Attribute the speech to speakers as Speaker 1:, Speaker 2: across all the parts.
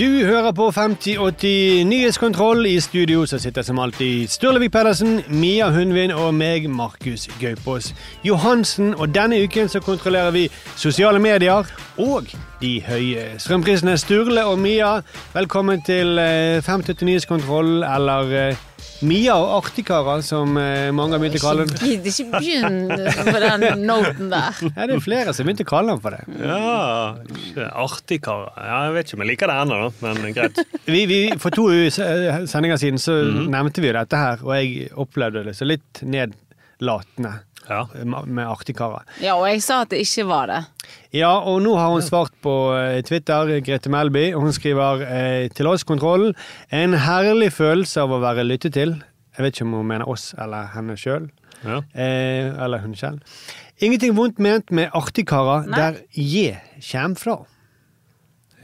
Speaker 1: Du hører på 5080 Nyhetskontroll. I studio så sitter som alltid Sturlevik Pedersen, Mia Hundvin og meg, Markus Gaupås Johansen. Og denne uken så kontrollerer vi sosiale medier og de høye strømprisene. Sturle og Mia, velkommen til eh, 5080 Nyhetskontroll, eller eh, Mia og Artikara, som eh, mange har begynt å kalle den.
Speaker 2: Gidd ikke begynne på den noten der.
Speaker 1: Ja, det er flere som har begynt å kalle den for det.
Speaker 3: Ja, Artikara. Ja, jeg vet ikke om jeg liker det ennå, men greit.
Speaker 1: Vi, vi, for to eh, sendinger siden så nevnte vi jo dette her, og jeg opplevde det så litt nedlatende
Speaker 3: Ja.
Speaker 1: med Artigkarer.
Speaker 2: Ja, og jeg sa at det ikke var det.
Speaker 1: Ja, og nå har hun svart på eh, Twitter, Grete Melby, hun skriver eh, til oss, Kontrollen, en herlig følelse av å være lyttet til. Jeg vet ikke om hun mener oss eller henne sjøl.
Speaker 3: Ja.
Speaker 1: Eh, eller hun selv. Ingenting vondt ment med Artigkarer der J kjem fra.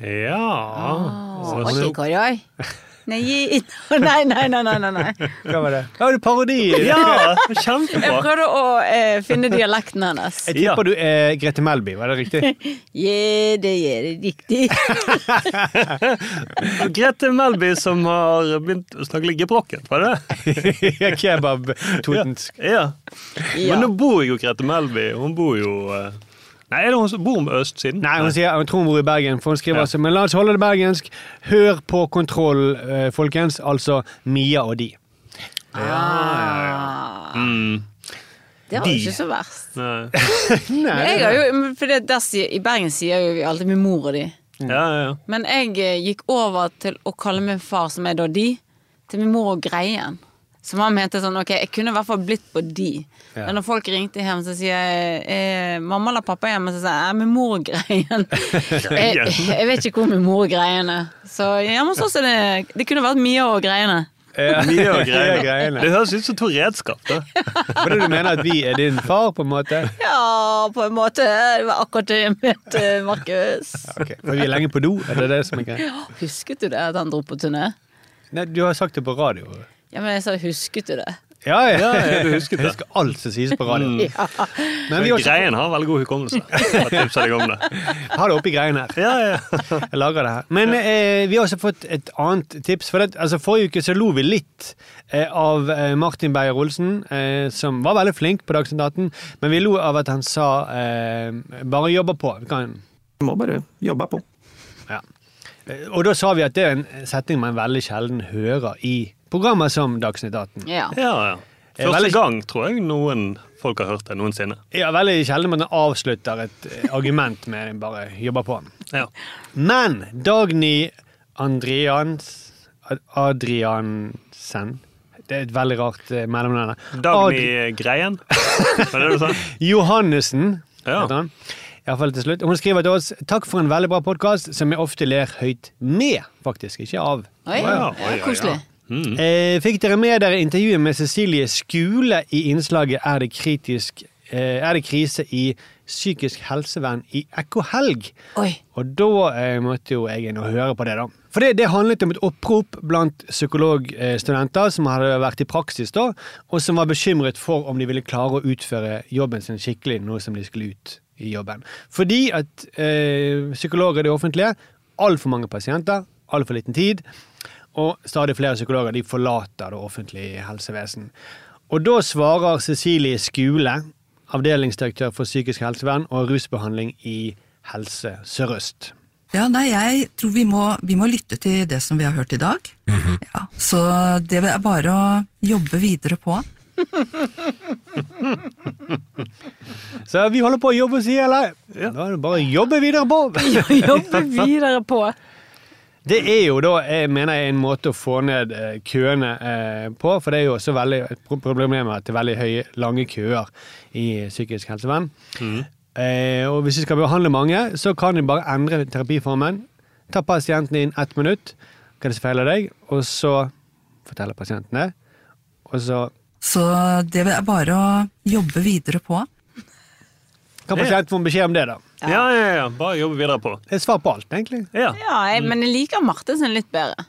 Speaker 3: ja.
Speaker 2: Å,
Speaker 3: Så-
Speaker 2: koroi. Nei, gi- nei, nei, nei, nei, nei, nei.
Speaker 1: Hva var det? Ja, det er parodi!
Speaker 3: Ja,
Speaker 2: Jeg
Speaker 3: kjempebra.
Speaker 2: prøvde å eh, finne dialekten hennes.
Speaker 1: Jeg tipper du er Grete Melby, var det riktig?
Speaker 2: Ja, det er det riktig.
Speaker 3: Grete Melby som har begynt å snakke litt gebrokkent, var det?
Speaker 1: Kebab-totens.
Speaker 3: Ja.
Speaker 2: Ja.
Speaker 3: Men nå bor jo Grete Melby Hun bor jo eh, Nei, er det hun som bor med østsiden?
Speaker 1: Nei, hun sier hun tror hun bor i Bergen, for hun skriver
Speaker 3: Ja.
Speaker 1: altså Men la oss holde det bergensk. Hør på kontroll, eh, folkens. Altså Mia og de.
Speaker 2: Ah,
Speaker 3: Mm.
Speaker 2: det var jo ikke så verst.
Speaker 3: Nei.
Speaker 1: Nei,
Speaker 2: Jeg har jo, for det, der I Bergen sier jo vi alltid min mor og de.
Speaker 3: Ja, ja, ja.
Speaker 2: Men jeg eh, gikk over til å kalle min far, som er da de, til min mor og greien. Som han mente sånn, ok, jeg kunne i hvert fall blitt på de.
Speaker 1: Ja.
Speaker 2: Men når folk ringte hjem, så sier jeg eh, mamma eller pappa hjemme, så sier jeg eh, med mor og greien. jeg, jeg vet ikke hvor med mor og greien er. Så hjemme hos oss er det Det kunne vært mye og greiene.
Speaker 1: Ja.
Speaker 3: Mye og
Speaker 1: Ja,
Speaker 3: greiene. Det høres ut som to redskap. da.
Speaker 1: Hva er det du mener at vi er din far, på en måte?
Speaker 2: Ja, på en måte. Det var akkurat det jeg mente, Markus.
Speaker 1: Ok, For vi er lenge på do? Er det det som er greia?
Speaker 2: Husket du det, at han dro på turné?
Speaker 1: Nei, du har sagt det på radio.
Speaker 2: Ja, men jeg sa husket du det?
Speaker 1: Ja, ja.
Speaker 3: Ja, du husket det.
Speaker 1: Jeg husker alt som sies på radioen.
Speaker 3: Mm.
Speaker 2: Ja.
Speaker 1: Men vi også-
Speaker 3: Greien har veldig god hukommelse. Jeg tipser deg om det.
Speaker 1: har det oppi greien her.
Speaker 3: Ja, ja.
Speaker 1: Jeg lager det her. Men eh, vi har også fått et annet tips. For det, altså, forrige uke så lo vi litt eh, av eh, Martin Beyer-Olsen, eh, som var veldig flink på Dagsnytt 18. Men vi lo av at han sa eh, 'bare jobber på'. Vi kan,
Speaker 4: Må bare jobbe på.
Speaker 1: ja. Eh, Og da sa vi at det er en setning man veldig sjelden hører i programmer som Dagsnytt 18.
Speaker 2: ja.
Speaker 3: ja, ja. Første
Speaker 1: veldig-
Speaker 3: gang tror jeg noen folk har hørt det noensinne.
Speaker 1: Ja, veldig sjelden man avslutter et eh, argument med 'bare jobber på'.
Speaker 3: Ja.
Speaker 1: Men Dagny Andrians Adriansen Det er et veldig rart eh, mellomnavn.
Speaker 3: Dagny Greien, var det du sa?
Speaker 1: Johannessen
Speaker 3: Ja.
Speaker 1: heter han. I hvert fall til slutt. Hun skriver til oss Takk for en veldig bra podkast som jeg ofte ler høyt med, faktisk. Ikke av.
Speaker 2: Oi,
Speaker 3: ja,
Speaker 2: ja, koselig.
Speaker 1: Eh, fikk dere med dere intervjuet med Cecilie Skule i innslaget Er det, kritisk, eh, er det krise i psykisk helsevern i Ekko Helg? Og da eh, måtte jo jeg inn og høre på det, da. For det, det handlet om et opprop blant psykologstudenter som hadde vært i praksis, da, og som var bekymret for om de ville klare å utføre jobben sin skikkelig nå som de skulle ut i jobben. Fordi at eh, psykologer i det offentlige altfor mange pasienter, altfor liten tid, og stadig flere psykologer de forlater det offentlige helsevesen. Og da svarer Cecilie Skule, avdelingsdirektør for psykisk helsevern og rusbehandling i Helse Sør-Øst.
Speaker 5: Ja, nei, jeg tror vi må, vi må lytte til det som vi har hørt i dag. ja, så det er bare å jobbe videre på.
Speaker 1: Så vi holder på å jobbe, sier jeg. Da er det bare å jobbe videre på!
Speaker 2: Jobbe videre på.
Speaker 1: Det er jo da, jeg mener jeg, en måte å få ned eh, køene eh, på, for det er jo også veldig et pro- problem med at det er veldig høye, lange køer i psykisk helsevern. Eh, og hvis vi skal behandle mange, så kan vi bare endre terapiformen. Ta pasienten inn ett minutt, hva er det som feiler deg, og så forteller pasienten det. Og så
Speaker 5: Så det er bare å jobbe videre på.
Speaker 1: kan pasienten få en beskjed om det, da.
Speaker 3: Ja, ja, ja. Bare jobbe videre på.
Speaker 1: Det er svar på alt, egentlig.
Speaker 3: Ja.
Speaker 2: Ja, jeg, men jeg liker Martinsen litt bedre.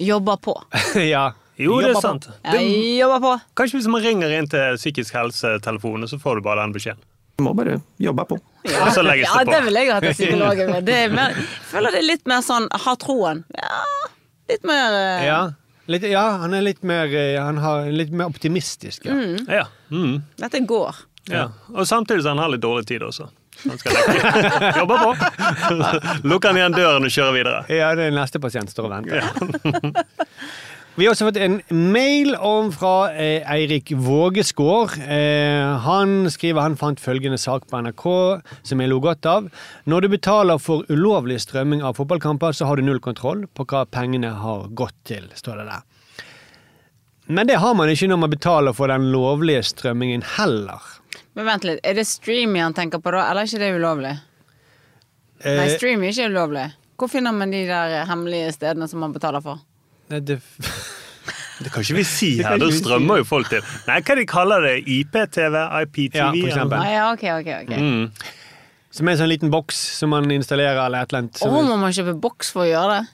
Speaker 2: Jobber på.
Speaker 1: ja.
Speaker 3: Jo, det er
Speaker 1: på.
Speaker 3: sant.
Speaker 2: Ja,
Speaker 3: Det,
Speaker 2: jobber på.
Speaker 3: kanskje hvis man ringer inn til psykisk helse-telefonen, så får du bare den beskjeden.
Speaker 4: Må bare jobbe på.
Speaker 3: Ja, så legges
Speaker 2: Ja,
Speaker 3: det
Speaker 2: det vil jeg ha til psykologen min. Det er mer, jeg føler det er litt mer sånn ha troen. Ja, litt mer eh,
Speaker 1: Ja. Litt, ja, han er litt mer, eh, han har litt mer optimistisk. Ja.
Speaker 3: Ja. Mm.
Speaker 2: Dette går.
Speaker 3: ja. Og samtidig så han har litt dårlig tid også. Han skal lekke. Jobbe på. Lukker han igjen døren og kjører videre.
Speaker 1: Ja, det er neste pasient står og venter. Vi har også fått en mail om fra eh, Eirik Vågesgård. Eh, han skriver han fant følgende sak på NRK som jeg lo godt av. Når du betaler for ulovlig strømming av fotballkamper, så har du null kontroll på hva pengene har gått til, står det der. Men det har man ikke når man betaler for den lovlige strømmingen heller.
Speaker 2: Men vent litt, er det streaming han tenker på da, eller er ikke det ulovlig? Nei,
Speaker 1: Eh,
Speaker 2: streaming er ikke ulovlig. Hvor finner man de der hemmelige stedene som man betaler for?
Speaker 1: nei, det,
Speaker 3: Det kan ikke vi si
Speaker 1: Det
Speaker 3: her, da strømmer jo folk til. Nei, hva de kaller det? IPTV? IPTV?
Speaker 1: Ja, for eksempel.
Speaker 2: Ah, ja, ok, ok, ok.
Speaker 3: Mm.
Speaker 1: som er en sånn liten boks som man installerer eller et eller annet.
Speaker 2: Og
Speaker 1: oh,
Speaker 2: må man kjøpe boks for å gjøre det?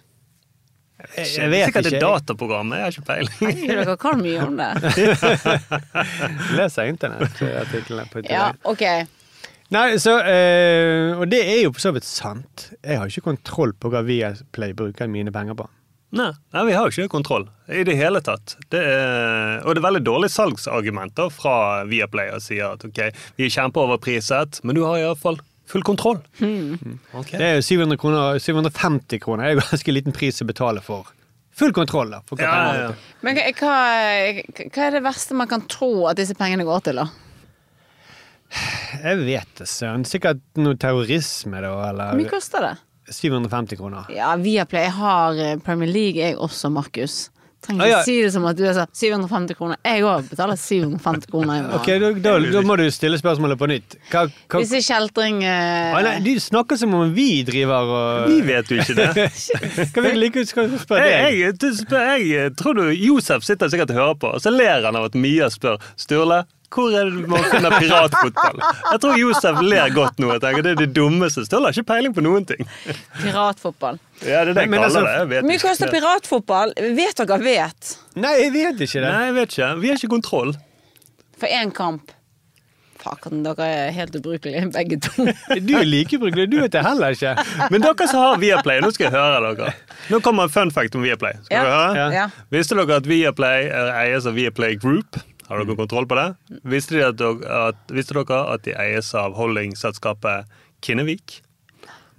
Speaker 1: Jeg, jeg vet
Speaker 3: Sikkert et
Speaker 1: ikke.
Speaker 3: dataprogram, jeg har ikke peiling.
Speaker 2: Dere kan mye om det.
Speaker 1: Leser internettartiklene på
Speaker 2: Ja, ok.
Speaker 1: Nei, så, øh, og det er jo for så vidt sant. Jeg har ikke kontroll på hva Viaplay bruker mine penger på.
Speaker 3: Nei, nei, vi har jo ikke kontroll i det hele tatt. Det er, og det er veldig dårlige salgsargumenter fra Viaplay og sier at ok, vi er kjempeoverpriset, men du har iallfall full kontroll. Ok.
Speaker 1: Det er jo 700 kroner, 750 kroner. Det er jo ganske liten pris å betale for full kontroll. da. For hva
Speaker 3: Ja, ja, ja.
Speaker 2: Men hva, hva er det verste man kan tro at disse pengene går til, da?
Speaker 1: Jeg vet det, søren. Sikkert noe terrorisme, da,
Speaker 2: Hvor mye koster det?
Speaker 1: 750 kroner.
Speaker 2: Ja, Viaplay jeg har eh, Premier League, jeg også, Markus. Trenger
Speaker 1: Ah,
Speaker 2: ikke
Speaker 1: ja.
Speaker 2: si det som at du er sånn 750 kroner. Jeg òg betaler 750 kroner i
Speaker 1: Ok,
Speaker 2: Okay,
Speaker 1: da, da, da må du stille spørsmålet på nytt. Hva, hva,
Speaker 2: Disse kjeltring uh...
Speaker 1: Ah, nei, du snakker som om vi driver og
Speaker 3: Vi vet jo ikke det.
Speaker 1: Skal vi like skal vi spørre deg?
Speaker 3: Jeg, jeg, du spør, jeg tror du Josef sitter sikkert og hører på, og så ler han av at Mia spør Sturle, hvor er det man finner piratfotball? Jeg tror Josef ler godt nå. Jeg tenker Det er det dummeste. Sturle har ikke peiling på noen ting.
Speaker 2: piratfotball.
Speaker 3: Ja, det er det jeg
Speaker 1: altså,
Speaker 3: kaller det. Jeg vet
Speaker 2: mye koster piratfotball? Vet dere vet?
Speaker 1: Nei, jeg vet ikke det.
Speaker 3: Nei, jeg vet ikke. Vi har ikke kontroll.
Speaker 2: For én kamp. Faken, dere er helt ubrukelige, begge to.
Speaker 1: Du er like ubrukelig. Du vet det heller ikke.
Speaker 3: Men dere som har Viaplay, nå skal jeg høre dere. Nå kommer en fun fact om Viaplay. Skal
Speaker 2: Ja.
Speaker 3: vi høre?
Speaker 2: Ja.
Speaker 3: Visste dere at Viaplay er eies av Viaplay Group? Har dere kontroll på det? Visste, de at dere, at, visste dere at de eies av holdingselskapet Kinnevik?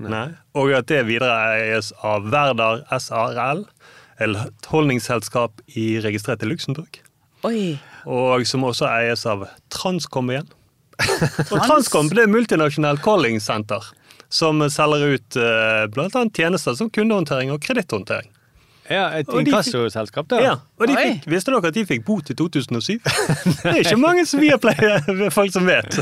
Speaker 3: Nei. Og at det videre eies av Verdar SRL, et holdningsselskap i registrert i Luxembourg.
Speaker 2: Oi.
Speaker 3: Og som også eies av Transcom igjen. Og Transcom det er multinasjonalt calling-senter som selger ut bl.a. tjenester som kundehåndtering og kreditthåndtering.
Speaker 1: Ja, et inkassoselskap, da.
Speaker 3: Ja, og de fikk, Visste dere at de fikk bot i 2007? Det er ikke mange som Viaplay-folk som vet.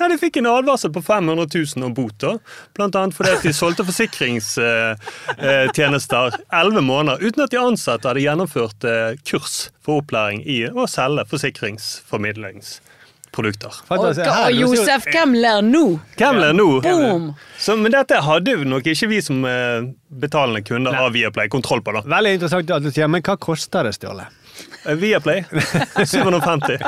Speaker 3: Nei, De fikk en advarsel på 500 000 om bot, da. Blant annet fordi at de solgte forsikringstjenester elleve måneder uten at de ansatte hadde gjennomført eh, kurs for opplæring i å selge forsikringsformidlingsprodukter.
Speaker 2: Og,
Speaker 1: Fantastisk.
Speaker 2: Og,
Speaker 1: og
Speaker 2: Josef, hvem ler nå?
Speaker 3: Hvem ler nå?
Speaker 2: Boom!
Speaker 3: Så, men dette hadde jo nok ikke vi som eh, betalende kunder av Viaplay kontroll på, da.
Speaker 1: Veldig interessant at du sier, men hva koster det, Ståle?
Speaker 3: Eh, Viaplay 750.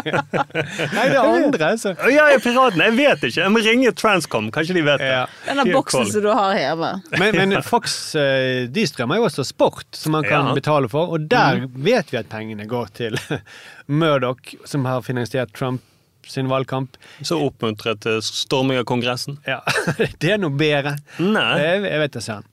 Speaker 1: Nei, det andre, altså.
Speaker 3: Ja, Ja, jeg er piraten. Jeg vet ikke. Jeg må ringe Transcom. Kanskje de vet det.
Speaker 1: Ja.
Speaker 2: Den der boksen som du har hjemme.
Speaker 1: Men, men Fox eh, de strømmer jo også sport, som man kan
Speaker 3: Ja.
Speaker 1: betale for. Og der vet vi at pengene går til Murdoch, som har finansiert Trump sin valgkamp.
Speaker 3: Så oppmuntret til storming av Kongressen.
Speaker 1: Ja, Det er noe bedre.
Speaker 3: Nei.
Speaker 1: Jeg, jeg vet det, søren.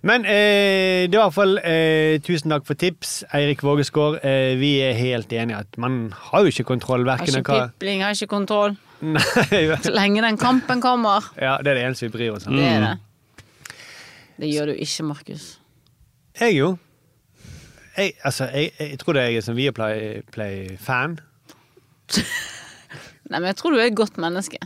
Speaker 1: Men eh, det var i hvert fall eh, tusen takk for tips, Eirik Vågesgaard. Eh, vi er helt enige at man har jo ikke kontroll
Speaker 2: Har ikke
Speaker 1: hva
Speaker 2: pipling, har ikke kontroll.
Speaker 1: Nei,
Speaker 2: Så lenge den kampen kommer.
Speaker 1: ja, Det er det eneste vi bryr oss om.
Speaker 2: Det er det. Det gjør du ikke, Markus.
Speaker 1: Jeg jo. Jeg, altså, jeg, jeg tror det er jeg som Viaplay-fan.
Speaker 2: Nei, men jeg tror du er et godt menneske.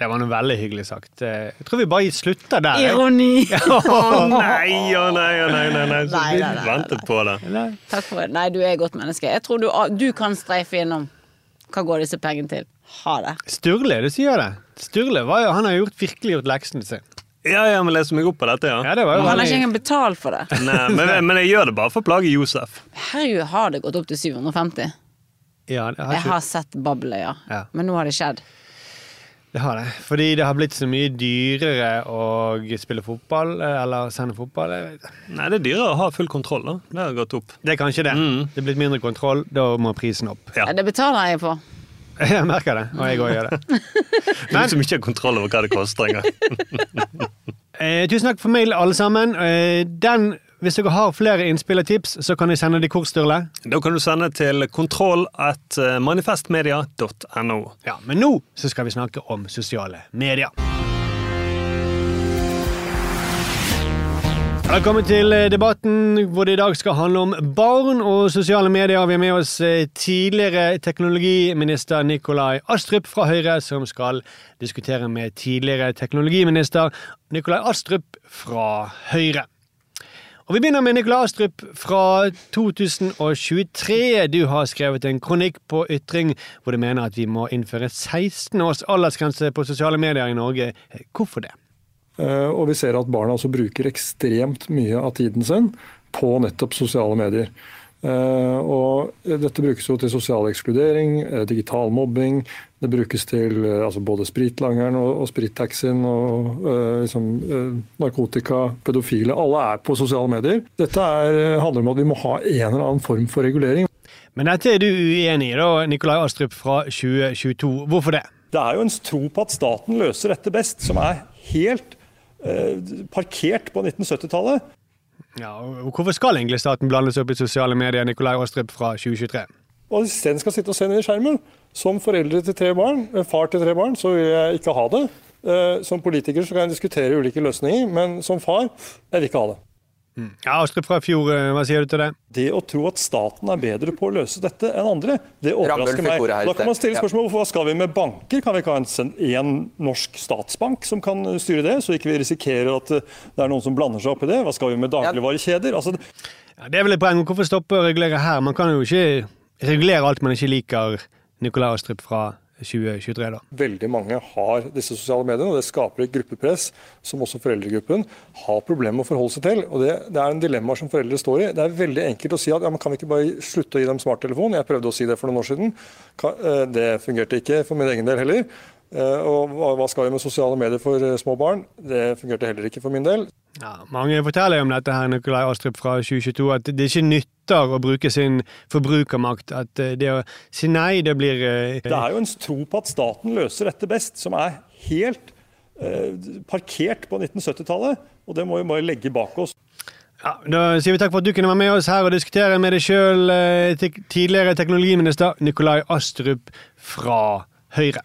Speaker 1: Det var noe veldig hyggelig sagt. Jeg tror vi bare slutter der.
Speaker 2: Ironi!
Speaker 3: Å nei, å nei, å nei, nei, nei. Så
Speaker 2: Nei,
Speaker 3: vi
Speaker 2: nei, nei,
Speaker 3: ventet på det.
Speaker 2: Takk for det. Nei, du er et godt menneske. Jeg tror du, du kan streife innom. Hva går disse pengene til? Ha det.
Speaker 1: Sturle, du sier det. Sturle var jo, han har gjort, virkelig gjort leksene sine.
Speaker 3: Ja, jeg må lese meg opp på dette, ja.
Speaker 1: Ja, det var jo
Speaker 2: Han har ikke engang betalt for det.
Speaker 3: Nei, men, men jeg gjør det bare for å plage Josef.
Speaker 2: Herregud, har det gått opp til 750?
Speaker 1: Ja, jeg, har,
Speaker 2: Jeg har sett Babeløya, ja.
Speaker 1: Ja.
Speaker 2: Men nå har det skjedd.
Speaker 1: det har det. Fordi det har blitt så mye dyrere å spille fotball, eh, eller sende fotball. Ikke.
Speaker 3: Nei, det er dyrere å ha full kontroll, da. Det har gått opp.
Speaker 1: Det er kanskje det. Det er blitt mindre kontroll, da må prisen opp.
Speaker 3: Ja.
Speaker 2: Ja, Det betaler jeg på.
Speaker 1: Jeg merker det, og jeg òg gjør det.
Speaker 3: Men, du som ikke har kontroll over hva det koster engang.
Speaker 1: Eh, tusen takk for mail, alle sammen. Eh, den, hvis dere har flere innspill og tips, så kan dere sende de hvor, Sturle?
Speaker 3: Da kan du sende til kontroll at eh.
Speaker 1: Ja, men nå så skal vi snakke om sosiale medier. Velkommen til eh, debatten hvor det i dag skal handle om barn og sosiale medier. Vi har med oss eh, tidligere teknologiminister Nikolai Astrup fra Høyre, som skal diskutere med tidligere teknologiminister Nikolai Astrup fra Høyre. Og Vi begynner med Nikolai Astrup fra 2023. Du har skrevet en kronikk på Ytring hvor du mener at vi må innføre 16 års aldersgrense på sosiale medier i Norge. Hvorfor det?
Speaker 6: Eh, Og vi ser at barna også bruker ekstremt mye av tiden sin på nettopp sosiale medier. Eh, Og dette brukes jo til sosial ekskludering, eh, digital mobbing. Det brukes til eh, altså både spritlangeren og, og sprittaxien og liksom, narkotika, pedofile. Alle er på sosiale medier. Dette er, handler om at vi må ha en eller annen form for regulering.
Speaker 1: Men dette er du uenig i, da, Nikolai Astrup fra 2022. Hvorfor det?
Speaker 6: Det er jo en tro på at staten løser dette best, som er helt eh, parkert på 1970-tallet.
Speaker 1: Ja, og Hvorfor skal egentlig staten blandes opp i sosiale medier, Nikolai Åstrup fra 2023?
Speaker 6: Og hvis den skal sitte og se ned i skjermen, som foreldre til tre barn, eh, far til tre barn, så vil jeg ikke ha det. Eh, Som politiker så kan jeg diskutere ulike løsninger, men som far, jeg vil ikke ha det.
Speaker 1: Ja, Astrup fra fjor, eh, hva sier du til det?
Speaker 6: Det å tro at staten er bedre på å løse dette enn andre, det overrasker meg. Da kan man stille spørsmål hvorfor skal vi med banker? Kan vi ikke ha en, norsk statsbank som kan styre det, så ikke vi risikerer at eh, det er noen som blander seg opp i det? Hva skal vi med dagligvarekjeder? Altså,
Speaker 1: Ja, det er vel et poeng. Hvorfor stoppe å regulere her? Man kan jo ikke regulere alt man ikke liker, Nikolai Astrup fra 2023, da.
Speaker 6: Veldig mange har disse sosiale mediene, og det skaper et gruppepress som også foreldregruppen har problemer med å forholde seg til. og Det, det er en dilemma som foreldre står i. Det er veldig enkelt å si at ja, kan vi ikke bare slutte å gi dem smarttelefon? Jeg prøvde å si det for noen år siden. Eh, Det fungerte ikke for min egen del heller. Eh, Og hva skal vi med sosiale medier for eh, små barn? Det fungerte heller ikke for min del.
Speaker 1: Ja, mange forteller jo om dette her, Nikolai Astrup fra 2022, at det ikke nytter å bruke sin forbrukermakt. At eh, det å si nei, det blir
Speaker 6: Det er jo en tro på at staten løser dette best, som er helt eh, parkert på 1970-tallet. Og det må vi bare legge bak oss.
Speaker 1: Ja, Da sier vi takk for at du kunne være med oss her og diskutere med deg sjøl, tidligere teknologiminister Nikolai Astrup fra Høyre.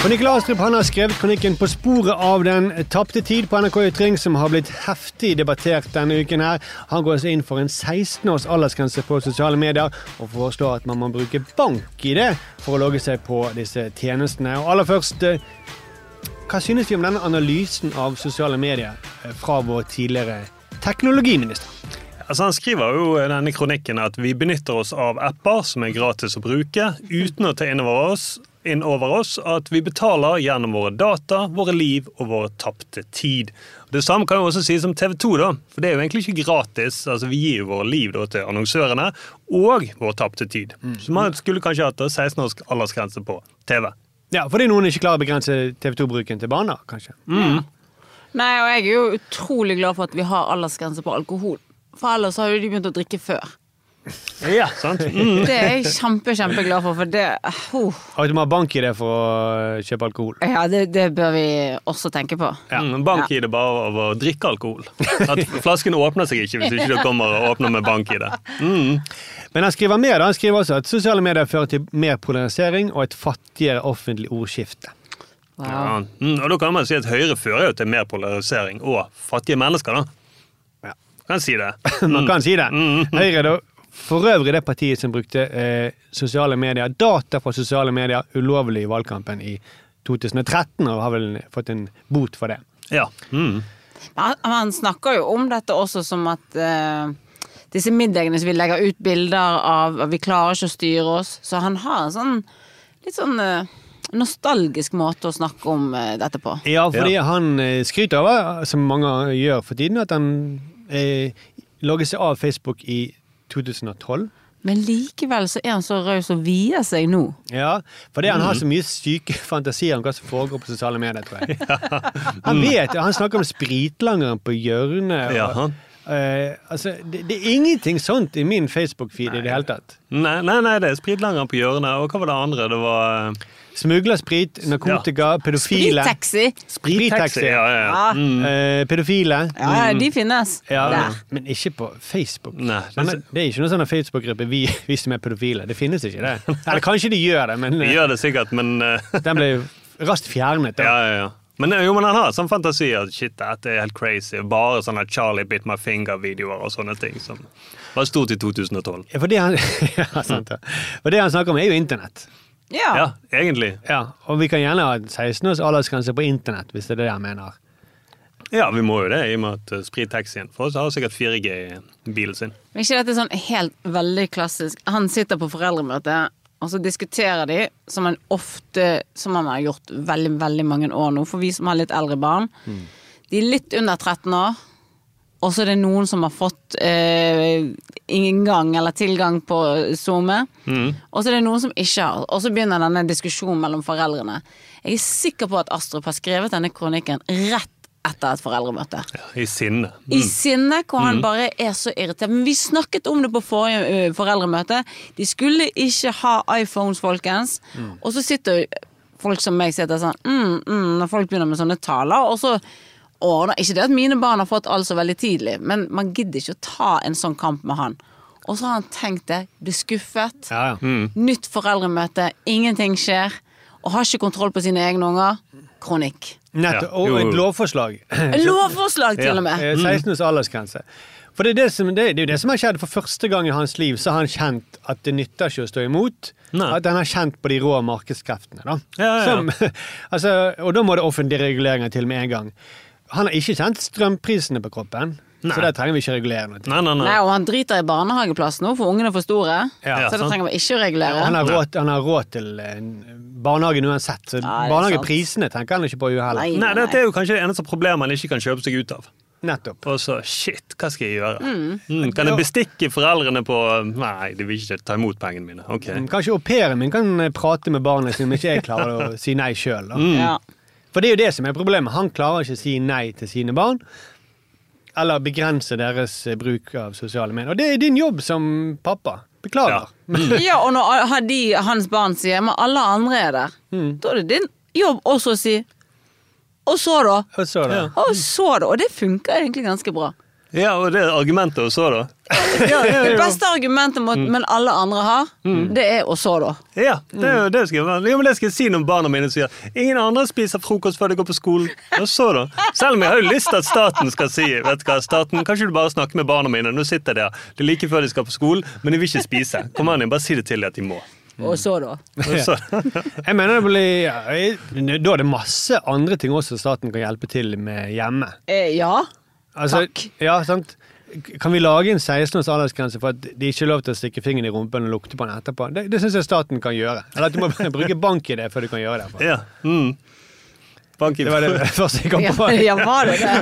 Speaker 1: Og Nikolai Astrup han har skrevet kronikken 'På sporet av den tapte tid' på NRK Ytring, som har blitt heftig debattert denne uken. her. Han går altså inn for en 16 års aldersgrense på sosiale medier, og foreslår at man må bruke bank-ID for å logge seg på disse tjenestene. Og aller først, eh, hva synes vi om denne analysen av sosiale medier eh, fra vår tidligere teknologiminister?
Speaker 3: Altså Han skriver jo i denne kronikken at vi benytter oss av apper som er gratis å bruke, uten å ta inn over oss, inn over oss at vi betaler gjennom våre data, våre liv og vår tapte tid. Det samme kan jo også sies om TV 2, da, for det er jo egentlig ikke gratis. altså Vi gir jo våre liv da, til annonsørene og vår tapte tid. Så man skulle kanskje hatt 16 års aldersgrense på TV.
Speaker 1: Ja, fordi noen ikke klarer å begrense TV 2-bruken til barna, kanskje.
Speaker 2: Nei, og jeg er jo utrolig glad for at vi har aldersgrense på alkohol. For ellers har jo de begynt å drikke før.
Speaker 3: Ja, sant? Mm.
Speaker 2: Det er jeg kjempe, kjempeglad for, for det uh,
Speaker 1: Og du må ha bank-ID for å eh, kjøpe alkohol.
Speaker 2: Ja, det, det bør vi også tenke på.
Speaker 3: Mm, Bank-ID bare av å drikke alkohol. At Flasken åpner seg ikke hvis ikke du kommer og åpner med bank-ID. Mm.
Speaker 1: Men han skriver mer. da. Han skriver også at sosiale medier fører til mer polarisering og et fattigere offentlig ordskifte.
Speaker 3: Ja. Mm, og da kan man si at Høyre fører jo til mer polarisering og fattige mennesker, da.
Speaker 1: Ja.
Speaker 3: Kan si det.
Speaker 1: Man kan si det.
Speaker 3: Mm.
Speaker 1: Høyre da for øvrig det partiet som brukte eh, sosiale medier, data fra sosiale medier ulovlig i valgkampen i 2013, og har vel fått en bot for det.
Speaker 3: Ja. Mm.
Speaker 2: Han, man, snakker jo om dette også som at eh, disse middagene som vi legger ut bilder av, vi klarer ikke å styre oss. Så han har en sånn litt sånn eh, nostalgisk måte å snakke om eh, dette på.
Speaker 1: Ja, fordi han eh, skryter av, som mange gjør for tiden, at han eh, logger seg av Facebook i 2012.
Speaker 2: Men likevel så er han så raus og vier seg nå.
Speaker 1: Ja, fordi han har så mye syke fantasier om hva som foregår på sosiale medier, tror jeg. Han vet, han snakker om spritlangeren på hjørnet.
Speaker 3: Ja,
Speaker 1: og,
Speaker 3: han.
Speaker 1: Uh, altså, det, det er ingenting sånt i min Facebook-feed i det hele tatt.
Speaker 3: Nei, nei, nei, det er spritlangeren på hjørnet. Og hva var det andre? Det var eh,
Speaker 1: Smuglersprit, narkotika, pedofile.
Speaker 2: Sprittaxi!
Speaker 1: Sprittaxi.
Speaker 3: Ja, ja, ja.
Speaker 2: Ja.
Speaker 3: Mm.
Speaker 1: Eh, pedofile.
Speaker 2: Ja, de finnes.
Speaker 1: Ja,
Speaker 2: Der.
Speaker 1: men ikke på Facebook.
Speaker 3: Nei,
Speaker 1: Men det er ikke noen sånn Facebook-gruppe vi, vi som er pedofile. Det finnes ikke, det. Eller kanskje de gjør det, men
Speaker 3: Vi
Speaker 1: eh,
Speaker 3: gjør det sikkert, men eh,
Speaker 1: den ble raskt fjernet. Da.
Speaker 3: Ja, ja, ja. Men, eh, jo, men han har sånn fantasi at shit, dette er helt crazy. Bare sånne Charlie bit my finger-videoer og sånne ting som var stort i 2012.
Speaker 1: Ja, For det han, ja, sant, ja. For det han snakker om, er jo internett.
Speaker 2: Ja.
Speaker 3: Ja, egentlig.
Speaker 1: Ja, Og vi kan gjerne ha 16 års aldersgrense på internett, hvis det er det jeg mener.
Speaker 3: Ja, vi må jo det, i og med at eh, sprittaxien for oss har sikkert 4G i bilen sin.
Speaker 2: Men ikke dette sånn helt veldig klassisk Han sitter på foreldremøte, og så diskuterer de, som han ofte Som han har gjort veldig, veldig mange år nå, for vi som har litt eldre barn. De er litt under 13 år, og så er det noen som har fått eh, inngang eller tilgang på SoMe. Og så er det noen som ikke har. Og så begynner denne diskusjonen mellom foreldrene. Jeg er sikker på at Astrup har skrevet denne kronikken rett etter et foreldremøte.
Speaker 3: Ja, I sinne.
Speaker 2: I sinne, hvor han bare er så irritert. Men vi snakket om det på forrige foreldremøte. De skulle ikke ha iPhones, folkens. Og så sitter folk som meg sitter sånn mm, mm, Når folk begynner med sånne taler, og så ordner Ikke det at mine barn har fått alt så veldig tidlig, men man gidder ikke å ta en sånn kamp med han. Og så har han tenkt det, blir skuffet.
Speaker 1: Ja, ja.
Speaker 2: Nytt foreldremøte, ingenting skjer. Og har ikke kontroll på sine egne unger. Kronikk.
Speaker 1: Nettopp. Og
Speaker 3: jo.
Speaker 1: et lovforslag.
Speaker 2: Lovforslag, til og med!
Speaker 1: Eh, 16 års aldersgrense. For det er, det, som, det, det er jo det som har skjedd for første gang i hans liv. Så har han kjent at det nytter ikke å stå imot.
Speaker 3: Nei.
Speaker 1: At han har kjent på de rå markedskreftene. Da.
Speaker 3: Ja, ja, ja.
Speaker 1: Som, altså, og da må det offentlige reguleringer til med en gang. Han har ikke kjent strømprisene på kroppen,
Speaker 3: Nei.
Speaker 1: så det trenger vi ikke regulere noe. til.
Speaker 3: Nei, nei, nei.
Speaker 2: Nei, og han driter i barnehageplass nå, for ungene er for store.
Speaker 1: Ja,
Speaker 2: så det
Speaker 3: sant.
Speaker 2: trenger vi ikke å regulere.
Speaker 1: Han har, råd, han har råd til en barnehagen uansett, så
Speaker 2: det
Speaker 1: barnehageprisene tenker han ikke på jo heller.
Speaker 2: Nei.
Speaker 3: Nei, dette er jo kanskje det eneste problemet han ikke kan kjøpe seg ut av.
Speaker 1: Nettopp.
Speaker 3: Og så shit, hva skal jeg gjøre? Mm, kan jeg bestikke foreldrene på Nei, de vil ikke ta imot pengene mine. Okay.
Speaker 1: Kanskje au pairen min kan eh, prate med barnet sine om ikke jeg klarer å si nei sjøl.
Speaker 2: Ja.
Speaker 1: For det er jo det som er problemet. Han klarer ikke å si nei til sine barn. Eller begrense deres eh, bruk av sosiale medier. Og det er din jobb som pappa. Beklager.
Speaker 2: ja, og når de, hans barn sier men alle andre er der, da er det din jobb også å si og så, da?
Speaker 1: Og så da.
Speaker 2: Og så, da? Og det funker egentlig ganske bra.
Speaker 3: Ja, og det er argumentet og så, da.
Speaker 2: Det beste argumentet mot, men alle andre har, det er å så, da.
Speaker 3: Ja, det jo det skal jeg, ja, men det skal jeg si når barna mine sier ingen andre spiser frokost før de går på skolen. Og så da? Selv om jeg har jo lyst til at staten skal si vet du hva, staten, kanskje du bare snakker med barna mine. Nå sitter de her. Det er like før de skal på skolen, men de vil ikke spise. Kom an, bare si det til dem at de må.
Speaker 2: Og så, da.
Speaker 1: Jeg mener det blir ja, jeg- Da er det masse andre ting også staten kan hjelpe til med hjemme.
Speaker 2: Eh, ja.
Speaker 1: Altså,
Speaker 2: Takk.
Speaker 1: Ja, sant? Kan vi lage en 16-års aldersgrense for at de ikke er lov til å stikke fingeren i rumpen og lukte på den etterpå? Det, det syns jeg staten kan gjøre. Eller at du må bruke bank i det før du kan gjøre det.
Speaker 3: ja. Mm. Bank i
Speaker 1: Det var det første jeg kom på.
Speaker 2: ja, var det det?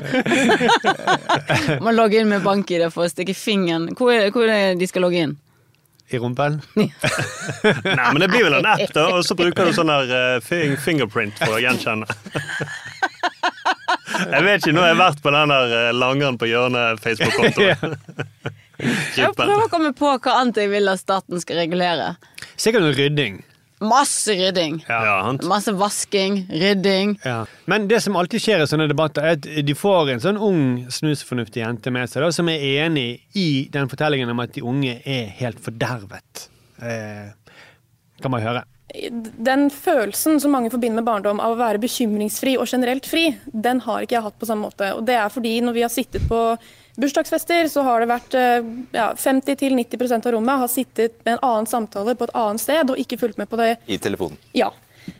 Speaker 2: Man logger inn med bank-ID for å stikke fingeren Hvor er, det, hvor er det de skal logge inn?
Speaker 1: I rumpen.
Speaker 3: Nei, men det blir vel en app, da, og så bruker du sånn der uh, fingerprint for å gjenkjenne. Jeg vet ikke, nå har jeg vært på den der eh, langeren på hjørnet Facebook-kontoen.
Speaker 2: Jeg prøver å komme på hva annet jeg vil at staten skal regulere.
Speaker 1: Sikkert noe rydding.
Speaker 2: Masse rydding.
Speaker 3: Ja,
Speaker 2: Masse vasking, rydding.
Speaker 1: Ja. Men det som alltid skjer i sånne debatter, er at de får en sånn ung, snusfornuftig jente med seg da, som er enig i den fortellingen om at de unge er helt fordervet. Eh, kan man høre.
Speaker 7: Den følelsen som mange forbinder med barndom av å være bekymringsfri og generelt fri, den har ikke jeg hatt på samme måte. Og det er fordi når vi har sittet på bursdagsfester, så har det vært eh, ja, 50-90% av rommet har sittet med en annen samtale på et annet sted og ikke fulgt med på det
Speaker 8: I telefonen.
Speaker 7: Ja.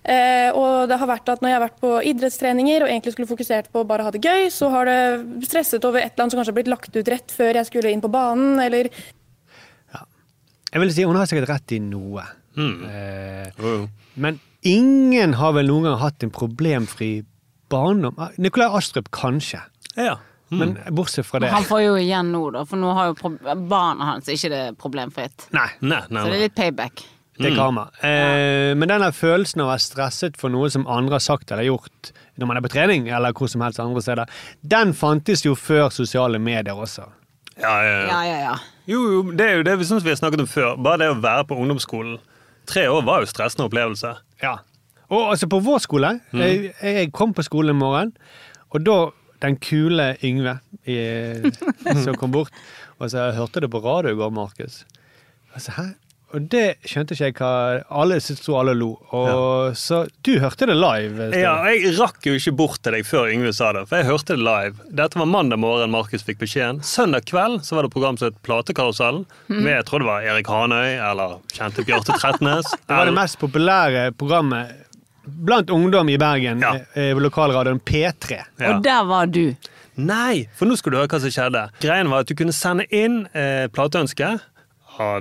Speaker 7: Eh, og det har vært at når jeg har vært på idrettstreninger og egentlig skulle fokusert på å bare ha det gøy, så har det stresset over et eller annet som kanskje har blitt lagt ut rett før jeg skulle inn på banen, eller
Speaker 1: Jeg vil si Hun har sikkert rett i noe. Eh, men ingen har vel noen gang hatt en problemfri barndom. Ah, Nikolai Astrup kanskje.
Speaker 3: Ja.
Speaker 1: Men bortsett fra det
Speaker 2: Men han får jo igjen nå, da, for nå har jo barna hans ikke det problemfritt.
Speaker 1: Nei.
Speaker 3: Nei, nei,
Speaker 2: Så det er litt payback.
Speaker 1: Det er karma. Eh, men denne følelsen av å være stresset for noe som andre har sagt eller gjort når man er på trening, eller hvor som helst andre steder, den fantes jo før sosiale medier også.
Speaker 3: Ja, ja, ja.
Speaker 2: Ja, ja, ja.
Speaker 3: Jo, jo, det er jo det vi vi har snakket om før. Bare det å være på ungdomsskolen. Tre år var jo stressende opplevelse.
Speaker 1: Ja. Og altså på vår skole jeg, jeg kom på skolen en morgen, og da den kule Yngve i, som kom bort og så hørte det på radio i går, Markus'. Altså, hæ? Og det skjønte ikke jeg hva Alle sto alle lo. Og så Du hørte det live?
Speaker 3: Ja, Jeg rakk jo ikke bort til deg før Yngve sa det, for jeg hørte det live. Dette var mandag morgen Markus fikk beskjeden. Søndag kveld så var det program som het Platekarusellen, med jeg tror det var Erik Hanøy eller kjente Bjarte Trettenes.
Speaker 1: Det var det mest populære programmet blant ungdom i Bergen
Speaker 3: Ja.
Speaker 1: eh, lokalradioen P3.
Speaker 3: Ja.
Speaker 2: Og der var du.
Speaker 3: Nei, for nå skal du høre hva som skjedde. Greien var at du kunne sende inn eh, plateønske,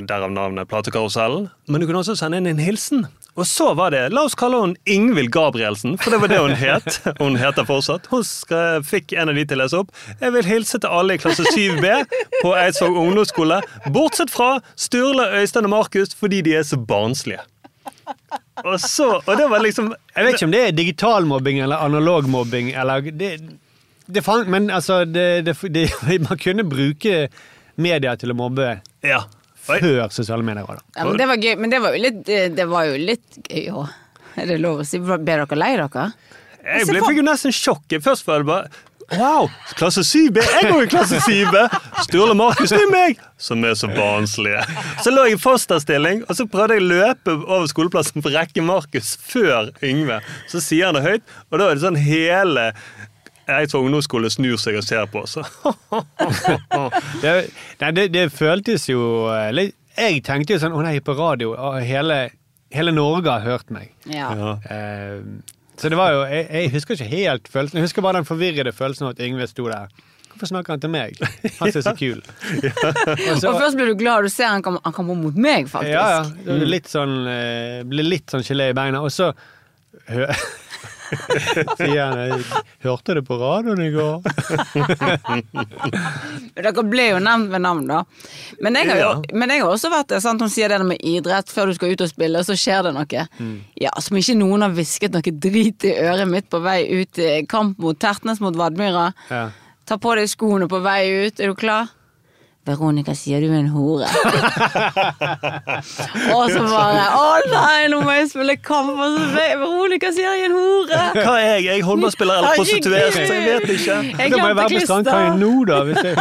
Speaker 3: derav navnet Platekarusellen, men du kunne også sende inn en hilsen. Og så var det, la oss kalle henne Ingvild Gabrielsen, for det var det hun het. Hun heter fortsatt. Hun skal, fikk en av de til å lese opp. Jeg vil hilse til alle i klasse 7B på Eidsvåg ungdomsskole, bortsett fra Sturle, Øystein og Markus, fordi de er så barnslige. Og så, og det var liksom
Speaker 1: Jeg vet ikke om det er digital mobbing eller analog mobbing, eller det, det fang, Men altså, det, det, det, man kunne bruke media til å mobbe
Speaker 3: Ja. Oi.
Speaker 1: før sosiale medier. Da.
Speaker 2: Ja, men det var gøy. Men det var jo litt, det, det var jo litt gøy òg. Er det lov å si? Ble dere lei dere?
Speaker 3: Jeg ble, fikk jo nesten sjokk. Først var det bare Wow! Klasse 7B! Jeg går i klasse 7B! Sturle Markus, det er meg! Som er så barnslige. Så lå jeg i fosterstilling, og så prøvde jeg å løpe over skoleplassen for å rekke Markus før Yngve. Så sier han det høyt, og da er det sånn hele Eidsvåg ungdomsskole snur seg og ser på. Så.
Speaker 1: Det, nei, det, det føltes jo eh, litt Jeg tenkte jo sånn Å nei, på radio. og Hele, hele Norge har hørt meg.
Speaker 2: Ja.
Speaker 3: Ja.
Speaker 1: Eh, så det var jo Jeg, jeg husker ikke helt følelsen. Jeg husker bare den forvirrede følelsen av at Yngve sto der. Hvorfor snakker han til meg? Han som er så kul. Og så-
Speaker 2: Og først blir du glad du ser han kommer han kommer mot meg, faktisk.
Speaker 1: Ja, ja. Det ble litt sånn, eh, ble litt sånn gelé i beina. Og så sier han jeg 'Hørte det på radioen i går?'
Speaker 2: Dere ble jo nevnt ved navn, da. Men jeg har jo
Speaker 3: Ja.
Speaker 2: men jeg har også vært det. sant? Hun sier det med idrett før du skal ut og spille, så skjer det noe. Ja, Som ikke noen har hvisket noe drit i øret mitt på vei ut i kamp mot Tertnes mot Vadmyra.
Speaker 1: Ja.
Speaker 2: Ta på deg skoene på vei ut. Er du klar? Veronica sier du er en hore. og så bare Å nei, nå må jeg spille kamp! Veronica sier jeg er en hore!
Speaker 3: Hva er jeg? Jeg er håndballspiller eller prostituert? Jeg vet ikke.
Speaker 2: Jeg
Speaker 1: Da må jeg være på strandkaien nå, da. Hvis jeg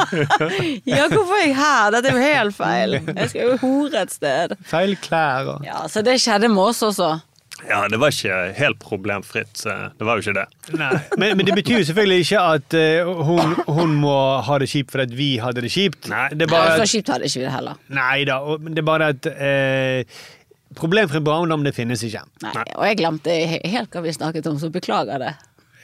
Speaker 2: Ja, hvorfor er jeg her? Dette er jo helt feil. Jeg skal jo hore et sted.
Speaker 1: Feil klær og
Speaker 2: Ja, Så det skjedde med oss også.
Speaker 3: Ja, det var ikke helt problemfritt. eh, Det var jo ikke det.
Speaker 1: Nei. Men, men det betyr jo selvfølgelig ikke at uh, hun, hun må ha det kjipt fordi vi hadde det kjipt.
Speaker 3: Nei.
Speaker 1: Det er
Speaker 2: Nei,
Speaker 1: bare
Speaker 2: Så kjipt hadde ikke vi det heller.
Speaker 1: nei da, men det er bare at uh, Problemfri barndom, det finnes ikke.
Speaker 2: Nei, Og jeg glemte helt hva vi snakket om, så beklager det.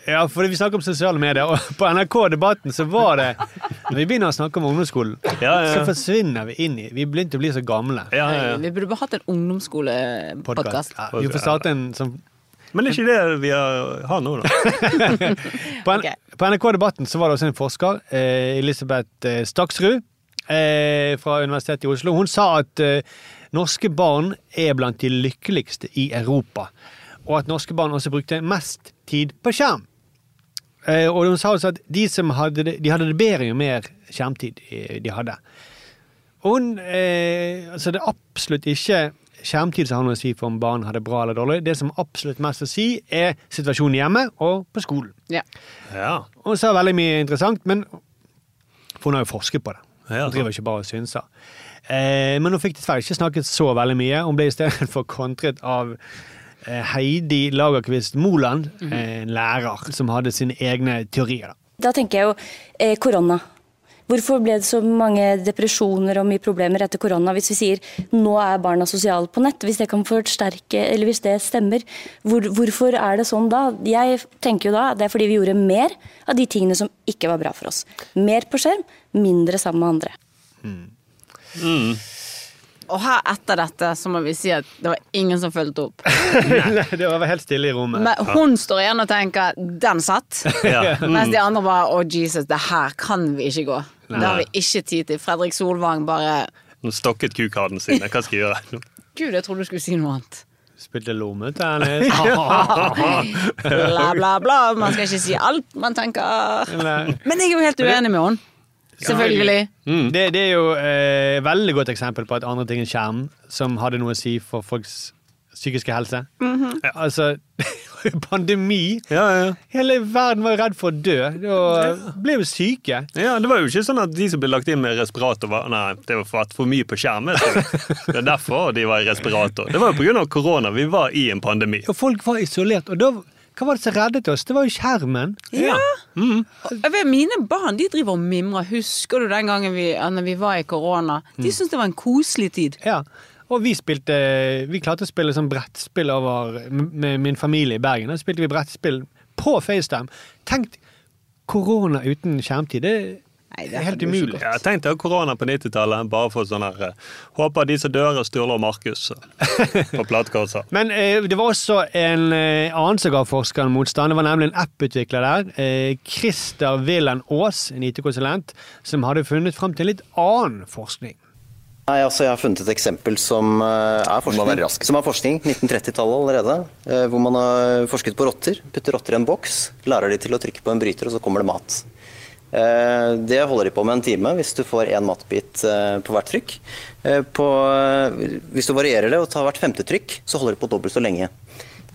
Speaker 1: Ja, fordi vi snakker om sosiale medier, og på NRK-debatten så var det Når vi begynner å snakke om ungdomsskolen,
Speaker 3: Ja, ja.
Speaker 1: så forsvinner vi inn i Vi begynte å bli så gamle.
Speaker 3: Ja, ja, ja.
Speaker 2: Vi burde bare hatt en ungdomsskolepodkast.
Speaker 1: Ja, vi får starte en sånn
Speaker 3: Men det er ikke det vi har, nå, da.
Speaker 1: På,
Speaker 2: okay.
Speaker 1: På NRK-debatten så var det også en forsker, eh, Elisabeth eh, Staksrud eh, fra Universitetet i Oslo. Hun sa at norske barn er blant de lykkeligste i Europa. Og at norske barn også brukte mest tid på skjerm. Eh, og hun sa også at de som hadde det, de hadde det bedre jo mer skjermtid eh, de hadde. Og hun, eh, altså det er absolutt ikke skjermtid som har noe å si for om barn har det bra eller dårlig. Det som absolutt mest å si, er situasjonen hjemme og på skolen.
Speaker 2: Ja.
Speaker 3: Ja.
Speaker 1: Hun sa veldig mye interessant, men for hun har jo forsket på det.
Speaker 3: Ja,
Speaker 1: Hun driver ikke bare og synser. Eh, men hun fikk dessverre ikke snakket så veldig mye. Hun ble istedenfor kontret av Heidi Lagerkvist Moland, eh, en lærer som hadde sine egne teorier. Da.
Speaker 8: Da tenker jeg jo eh, korona. Hvorfor ble det så mange depresjoner og mye problemer etter korona hvis vi sier nå er barna sosiale på nett, hvis det kan forsterke, eller hvis det stemmer? Hvor, hvorfor er det sånn da? Jeg tenker jo da det er fordi vi gjorde mer av de tingene som ikke var bra for oss. Mer på skjerm, mindre sammen med andre.
Speaker 2: Og her etter dette så må vi si at det var ingen som fulgte opp.
Speaker 1: Nei, det var helt stille i rommet.
Speaker 2: Men hun står igjen og tenker 'den satt'.
Speaker 3: Ja.
Speaker 2: Mens de andre bare 'å Jesus, det her kan vi ikke gå'. Det har vi ikke tid til. Fredrik Solvang bare
Speaker 3: Nå stokket kukarden sine. Hva skal jeg gjøre?
Speaker 2: Gud, jeg trodde du skulle si noe annet.
Speaker 1: Spilte lommetennis.
Speaker 2: Bla, bla, bla. Man skal ikke si alt man tenker.
Speaker 1: Nei.
Speaker 2: Men jeg er jo helt uenig med henne. Selvfølgelig.
Speaker 1: Det, det er jo eh, veldig godt eksempel på at andre ting enn skjerm som hadde noe å si for folks psykiske helse. Ja, Altså, pandemi.
Speaker 3: Ja, ja.
Speaker 1: Hele verden var jo redd for å dø. Og ble jo syke.
Speaker 3: Ja, Det var jo ikke sånn at de som ble lagt inn med respirator, var Nei, det var for, at for mye på skjerm. Det er derfor de var i respirator. Det var jo pga. korona. Vi var i en pandemi.
Speaker 1: Og folk var isolert. Og da, hva var det som reddet oss? Det var jo skjermen.
Speaker 2: Ja. Vet, mine barn de driver og mimrer. Husker du den gangen vi, når vi var i korona? De syntes det var en koselig tid.
Speaker 1: Ja. Og vi spilte Vi klarte å spille sånn brettspill over med min familie i Bergen. Da spilte vi brettspill på FaceTime. Tenk korona uten skjermtid. Det
Speaker 2: Nei, det
Speaker 1: er helt umulig.
Speaker 3: Ja, Tenk deg korona på 90-tallet. Bare for sånn her eh, Håper de som dør, er Sturle og Markus eh, på platekorset.
Speaker 1: Men eh, det var også en eh, annen som ga forskeren motstand. Det var nemlig en app-utvikler der, eh, Christer Wilhelm Aas, en IT-konsulent, som hadde funnet fram til litt annen forskning.
Speaker 9: Nei, altså Jeg har funnet et eksempel som eh, er forskning. Som er forskning, 1930-tallet allerede. eh, Hvor man har forsket på rotter. Putter rotter i en boks, lærer de til å trykke på en bryter, og så kommer det mat. Eh, Det holder de på med en time hvis du får én matbit eh, på hvert trykk. Eh, På, hvis du varierer det og tar hvert femte trykk, så holder det på dobbelt så lenge.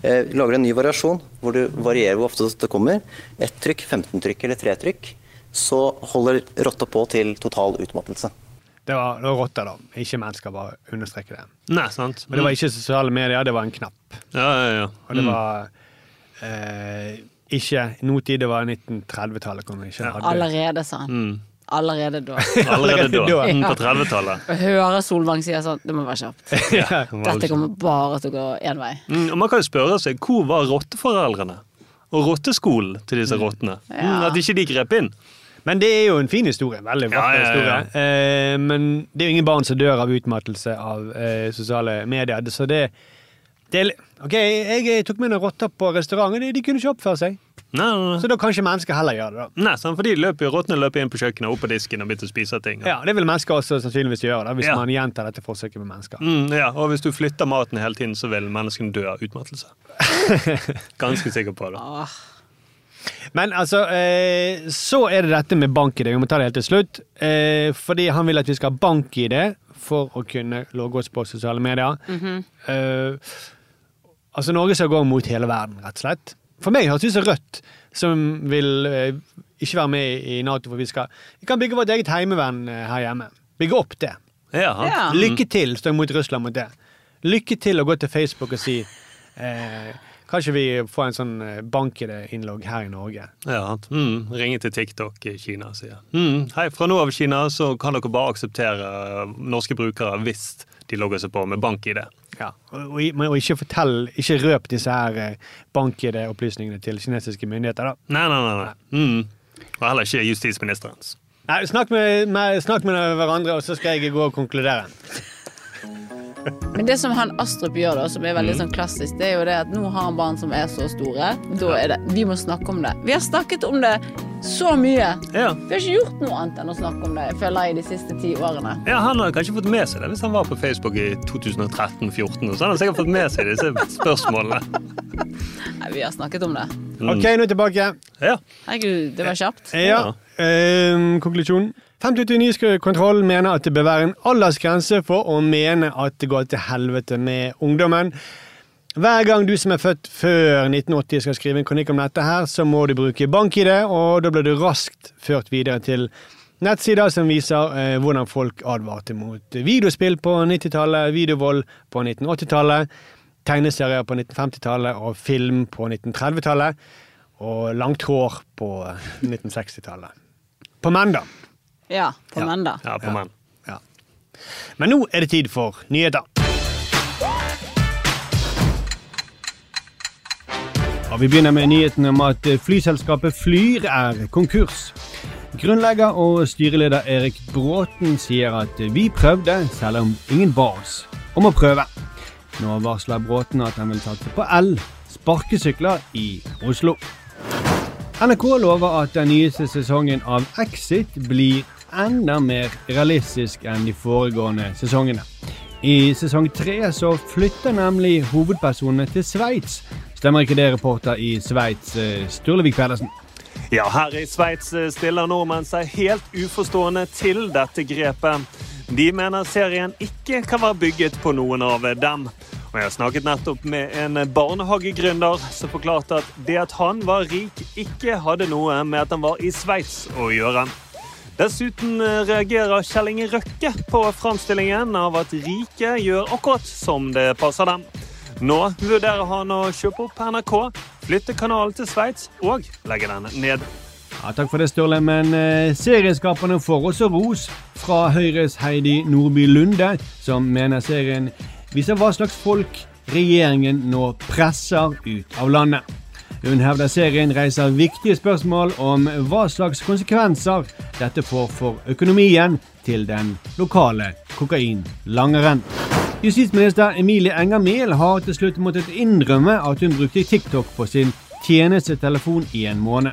Speaker 9: Eh, Lager en ny variasjon hvor du varierer hvor ofte det kommer. Ett trykk, 15 trykk eller tre trykk. Så holder rotta på til total utmattelse.
Speaker 1: Det var, det var rotter, da. Ikke mennesker, bare understreke det.
Speaker 3: Nei, sant?
Speaker 1: Men det var ikke sosiale medier, det var en knapp.
Speaker 3: Ja, ja, ja.
Speaker 1: Og det
Speaker 3: Mm.
Speaker 1: var eh, ikke nåtid, det var 1930-tallet. hvor vi ikke hadde-
Speaker 2: Allerede, sa han.
Speaker 3: Mm.
Speaker 2: Allerede da.
Speaker 3: Allerede da. Mm, På 30-tallet.
Speaker 2: Å høre Solvang si sånn, det må være kjapt.
Speaker 3: Ja,
Speaker 2: Dette kommer bare til å gå én vei.
Speaker 3: Mm, og Man kan jo spørre seg hvor var rotteforeldrene? Og rotteskolen til disse rottene? Mm,
Speaker 2: Ja.
Speaker 3: at ikke de grep inn.
Speaker 1: Men det er jo en fin historie. Veldig
Speaker 3: Ja,
Speaker 1: vakker
Speaker 3: ja, ja.
Speaker 1: historie. Eh, men det er jo ingen barn som dør av utmattelse av eh, sosiale medier. Så det, det Ok, jeg, jeg tok med noen rotter på restauranten. De, de kunne ikke oppføre seg.
Speaker 3: Nei, nei, nei.
Speaker 1: Så da kan ikke mennesker heller gjøre det. da.
Speaker 3: Nei, sånn, for de løper jo, Rottene løper inn på kjøkkenet opp på disken og begynner å spise ting.
Speaker 1: Ja, Det vil mennesker også sannsynligvis gjøre, da, hvis
Speaker 3: Ja.
Speaker 1: man gjentar dette forsøket med mennesker.
Speaker 3: Mm, ja, Og hvis du flytter maten hele tiden, så vil menneskene dø av utmattelse. Ganske sikker på det.
Speaker 1: Men altså, eh, så er det dette med bank-ID. Vi må ta det helt til slutt. Eh, fordi han vil at vi skal ha bank-ID for å kunne logge oss på sosiale medier.
Speaker 2: Mhm.
Speaker 1: eh, altså, Norge skal gå mot hele verden, rett og slett. For meg høres det ut som Rødt, som vil eh, ikke være med i Nato, for vi skal Vi kan bygge vårt eget heimevern eh, her hjemme. Bygge opp det.
Speaker 3: Ja.
Speaker 2: Ja.
Speaker 1: Lykke til, står jeg mot Russland mot det. Lykke til å gå til Facebook og si eh, Kan ikke vi få en sånn bank i det-innlogg her i Norge?
Speaker 3: Ja, mm, ringe til TikTok i Kina og sier mm, Hei, fra nå av Kina så kan dere bare akseptere norske brukere hvis de logger seg på med bank-ID.
Speaker 1: Ja, og, og, ikke fortell, ikke røp disse her eh, bank-ID-opplysningene til kinesiske myndigheter, da.
Speaker 3: Nei, nei, nei. nei. Mm. Og heller ikke justisministerens.
Speaker 1: Nei, snakk med, med, snakk med hverandre, og så skal jeg gå og konkludere.
Speaker 2: Men det som han Astrup gjør, da, som er veldig sånn klassisk, det er jo det at nå har han barn som er så store. Da er det Vi må snakke om det. Vi har snakket om det så mye.
Speaker 3: Ja.
Speaker 2: Vi har ikke gjort noe annet enn å snakke om det, føler jeg, de siste ti årene.
Speaker 3: Ja, Han hadde kanskje fått med seg det hvis han var på Facebook i 2013-2014. Så hadde han sikkert fått med seg disse spørsmålene.
Speaker 2: Nei, vi har snakket om det.
Speaker 3: Mm.
Speaker 1: Ok, nå tilbake.
Speaker 3: Ja.
Speaker 2: Herregud, det var kjapt.
Speaker 1: Ja, eh, konklusjon. 589 kontroll mener at det bør være en aldersgrense for å mene at det går til helvete med ungdommen. Hver gang du som er født før 1980 skal skrive en kronikk om dette, her, så må du bruke bank-ID, og da blir du raskt ført videre til nettsider som viser eh, hvordan folk advarte mot videospill på 90-tallet, videovold på 1980-tallet, tegneserier på 1950-tallet og film på 1930-tallet, og langt hår på 1960-tallet. På menn, da.
Speaker 2: Ja, på menn, da.
Speaker 3: Ja, på menn.
Speaker 1: Ja. Men nå er det tid for nyheter. Og vi begynner med nyheten om at flyselskapet Flyr er konkurs. Grunnlegger og styreleder Erik Bråten sier at vi prøvde, selv om ingen ba oss om å prøve. Nå varsler Bråten at han vil satse på el, sparkesykler i Oslo. NRK lover at den nyeste sesongen av Exit blir enda mer realistisk enn de foregående sesongene. I sesong tre så flytter nemlig hovedpersonene til Sveits. Stemmer ikke det, reporter i Sveits, eh, Sturlevik Pedersen?
Speaker 3: Ja, her i Sveits eh, stiller nordmenn seg helt uforstående til dette grepet. De mener serien ikke kan være bygget på noen av dem. Og jeg snakket nettopp med en barnehagegründer som forklarte at det at han var rik, ikke hadde noe med at han var i Sveits å gjøre. Dessuten eh, reagerer Kjell Inge Røkke på framstillingen av at rike gjør akkurat som det passer dem. Nå vurderer han å kjøpe opp NRK, flytte kanalen til Sveits og legge den ned.
Speaker 1: Ja, takk for det, Sturle, men eh, serieskaperne får også ros fra Høyres Heidi Nordby Lunde, som mener serien viser hva slags folk regjeringen nå presser ut av landet. Hun hevder serien reiser viktige spørsmål om hva slags konsekvenser dette får for økonomien til den lokale kokainlangeren. Justisminister Emilie Enger Mehl har til slutt måttet innrømme at hun brukte TikTok på sin tjenestetelefon i en måned.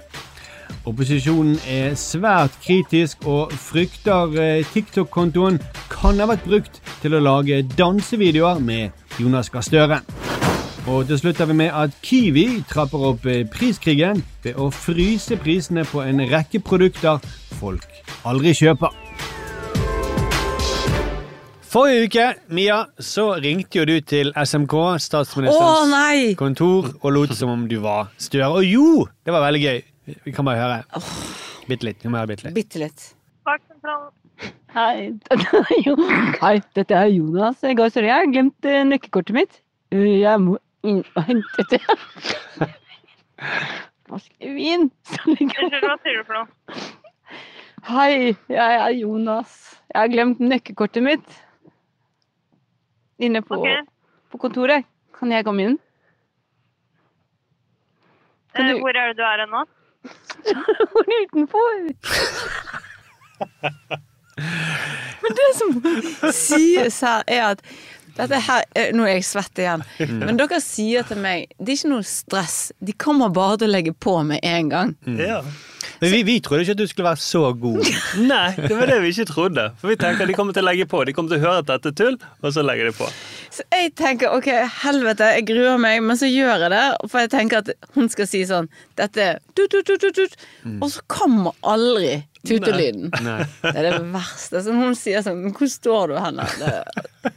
Speaker 1: Opposisjonen er svært kritisk og frykter eh, TikTok-kontoen kan ha vært brukt til å lage dansevideoer med Jonas Gahr Støre. Og til slutt er vi med at Kiwi trapper opp eh, priskrigen ved å fryse prisene på en rekke produkter folk aldri kjøper. Forrige uke, Mia, så ringte jo du til SMK, statsministerens kontor, og lot som om du var Støre. Og jo, det var veldig gøy. Vi kan bare høre. Bitte litt. Vi må høre bitte litt.
Speaker 2: Bitte litt. Hei, Hei, dette er Jonas Gahr Støre. Jeg har glemt eh, nøkkelkortet mitt. Eh, Jeg må inn og hente det. Unnskyld, hva sier du for noe? Hei, jeg er Jonas. Jeg har glemt nøkkelkortet mitt. Inne på, på kontoret. Kan jeg komme inn? Kan du...
Speaker 10: Hvor er det du er nå?
Speaker 2: Hvor utenfor? Men det som sies her, er at dette her, er- Nå er jeg svett igjen.
Speaker 1: Mm.
Speaker 2: Men dere sier til meg det er ikke noe stress. De kommer bare til å legge på med en gang.
Speaker 3: Ja.
Speaker 1: Men vi, vi trodde ikke at du skulle være så god.
Speaker 3: Nei, det var det vi ikke trodde. For vi tenker de kommer til å legge på. De kommer til å høre at dette er tull, og så legger de på.
Speaker 2: Så jeg tenker ok, helvete, jeg gruer meg, men så gjør jeg det. For jeg tenker at hun skal si sånn Dette er tut, tut, tut, tut, tut. Og så kommer aldri tutelyden. Det er det verste. Som hun sier sånn Men hvor står du henne? Det...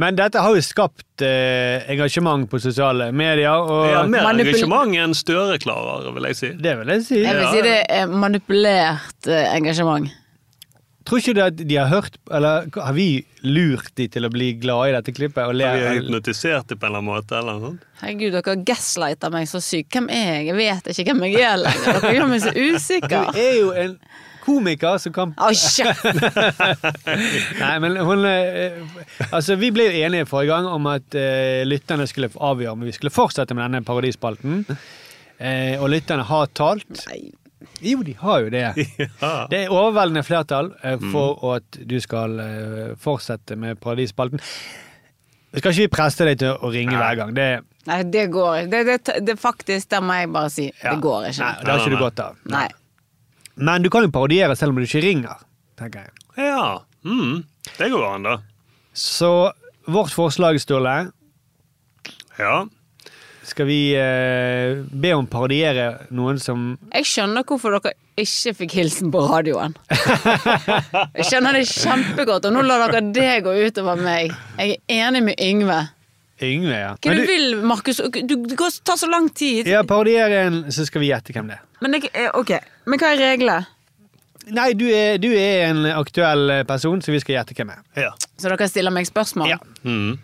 Speaker 1: Men dette har jo skapt eh, engasjement på sosiale medier. Og
Speaker 3: Ja, mer
Speaker 2: Manipul-
Speaker 3: engasjement enn Støre klarer, vil jeg si.
Speaker 1: Det vil jeg si.
Speaker 2: Jeg vil si det er manipulert eh, engasjement.
Speaker 1: Tror ikke du at de har hørt Eller har vi lurt de til å bli glade i dette klippet? Og?
Speaker 3: Har vi hypnotisert det på en eller annen måte? Eller noe sånt?
Speaker 2: Herregud, dere gaslighter meg så sykt. Hvem er jeg? Jeg vet ikke hvem jeg er lenger. Dere gjør meg så usikker.
Speaker 1: Du er jo en komiker som kan
Speaker 2: Å!
Speaker 1: Nei, men hun eh, Altså, vi ble jo enige forrige gang om at uh, lytterne skulle avgjøre om vi skulle fortsette med denne parodispalten. Uh, og lytterne har talt. Jo, de har jo det. Det er overveldende flertall for for at du skal eh, fortsette med parodispalten. Skal ikke vi presse deg til å ringe hver gang? Det,
Speaker 2: Nei, det går ikke. Det, det, det, faktisk, det må jeg bare si.
Speaker 1: Ja.
Speaker 2: Det går ikke.
Speaker 1: Nei, det har ikke du godt av.
Speaker 2: Nei.
Speaker 1: Men du kan jo parodiere selv om du ikke ringer, tenker jeg.
Speaker 3: Ja, mm, det går an, da.
Speaker 1: Så vårt forslag, Sturle
Speaker 3: Ja.
Speaker 1: Skal vi eh, be om parodiere noen som
Speaker 2: Jeg skjønner hvorfor dere ikke fikk hilsen på radioen. Jeg skjønner det kjempegodt, og nå lar dere det gå utover meg. Jeg er enig med Yngve.
Speaker 1: Yngve, ja.
Speaker 2: Hva
Speaker 1: Men
Speaker 2: du vil, Markus? Du, det går- tar så lang tid.
Speaker 1: Ja, parodier en, så skal vi gjette hvem det er.
Speaker 2: Men, det, eh, ok, men hva er reglene?
Speaker 1: Nei, du er, du er en aktuell person, så vi skal gjette hvem det er.
Speaker 3: Ja.
Speaker 2: Så dere stiller meg spørsmål? Ja.
Speaker 3: Mm.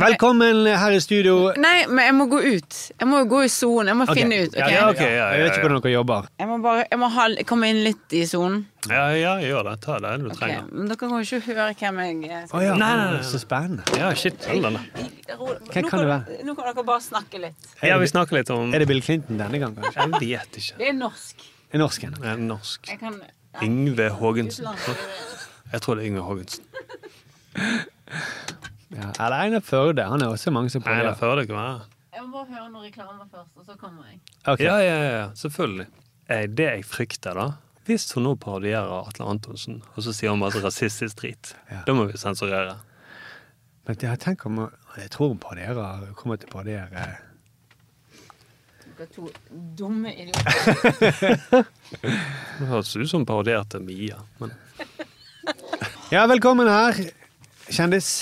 Speaker 1: Velkommen her i studio.
Speaker 2: Nei, men jeg må gå ut. Jeg må gå i sonen. Jeg må
Speaker 1: okay.
Speaker 2: finne ut. Okay?
Speaker 1: Ja, ja, ok, ja, Jeg vet ikke hvordan dere jobber.
Speaker 2: Jeg må bare jeg må ha, komme inn litt i sonen.
Speaker 3: Ja, ja, gjør det. Ta det du trenger.
Speaker 2: Men dere kan jo ikke høre hvem jeg er.
Speaker 1: oh, ja.
Speaker 3: Nei, nei, nei.
Speaker 1: Så spennende.
Speaker 3: Ja, shit.
Speaker 2: Nå
Speaker 1: kan det
Speaker 2: dere- Nå kan dere bare snakke litt.
Speaker 3: Ja, vi snakker litt om
Speaker 1: Er det Bill Clinton denne gang, kanskje?
Speaker 3: Jeg vet ikke.
Speaker 2: Det er norsk.
Speaker 1: Er norsken?
Speaker 3: Det er norsk.
Speaker 2: Jeg kan
Speaker 3: Yngve Haagensen. Jeg tror det er Yngve Haagensen.
Speaker 1: Ja. Eller Einar Førde. Han er også mange som
Speaker 3: Nei, det Førde kan være.
Speaker 2: Jeg må bare høre noen reklamer først, og så kommer jeg.
Speaker 1: Okay.
Speaker 3: Ja, ja, ja, selvfølgelig. Det jeg frykter, da Hvis hun nå parodierer Atle Antonsen, og så sier hun masse rasistisk drit, da må vi sensurere.
Speaker 1: Men jeg tenker om Jeg tror hun parodierer kommer til å parodiere
Speaker 2: Dere to dumme idioter.
Speaker 3: Det høres ut som hun parodierte Mia. Men
Speaker 1: Ja, velkommen her, kjendis.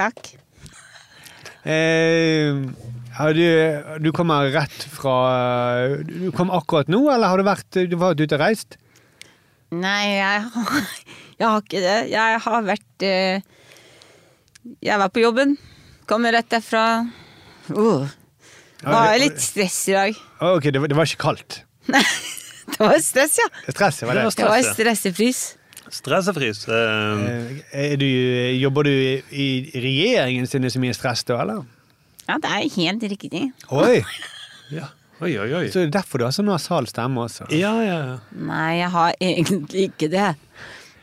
Speaker 2: Takk.
Speaker 1: Eh, du, du kommer rett fra Du kom akkurat nå, eller har du vært Du var ute og reist?
Speaker 2: Nei, jeg har, jeg har ikke det. Jeg har vært eh, Jeg var på jobben. Kommer rett derfra. Uh, var litt stress i dag.
Speaker 1: Ok, det var, det var ikke kaldt.
Speaker 2: Nei, Det var stress, ja.
Speaker 1: Stress, var det?
Speaker 3: Det var
Speaker 2: stressefrys.
Speaker 3: Stressefris. Eh,
Speaker 1: Eh, Er du, jobber du i, regjeringen sin så mye stress da, eller?
Speaker 2: Ja, det er helt riktig.
Speaker 1: Oi!
Speaker 3: ja. Oi, oi, oi.
Speaker 1: Så det er derfor du har så nasal stemme også.
Speaker 3: Ja, ja, ja.
Speaker 2: Nei, jeg har egentlig ikke det.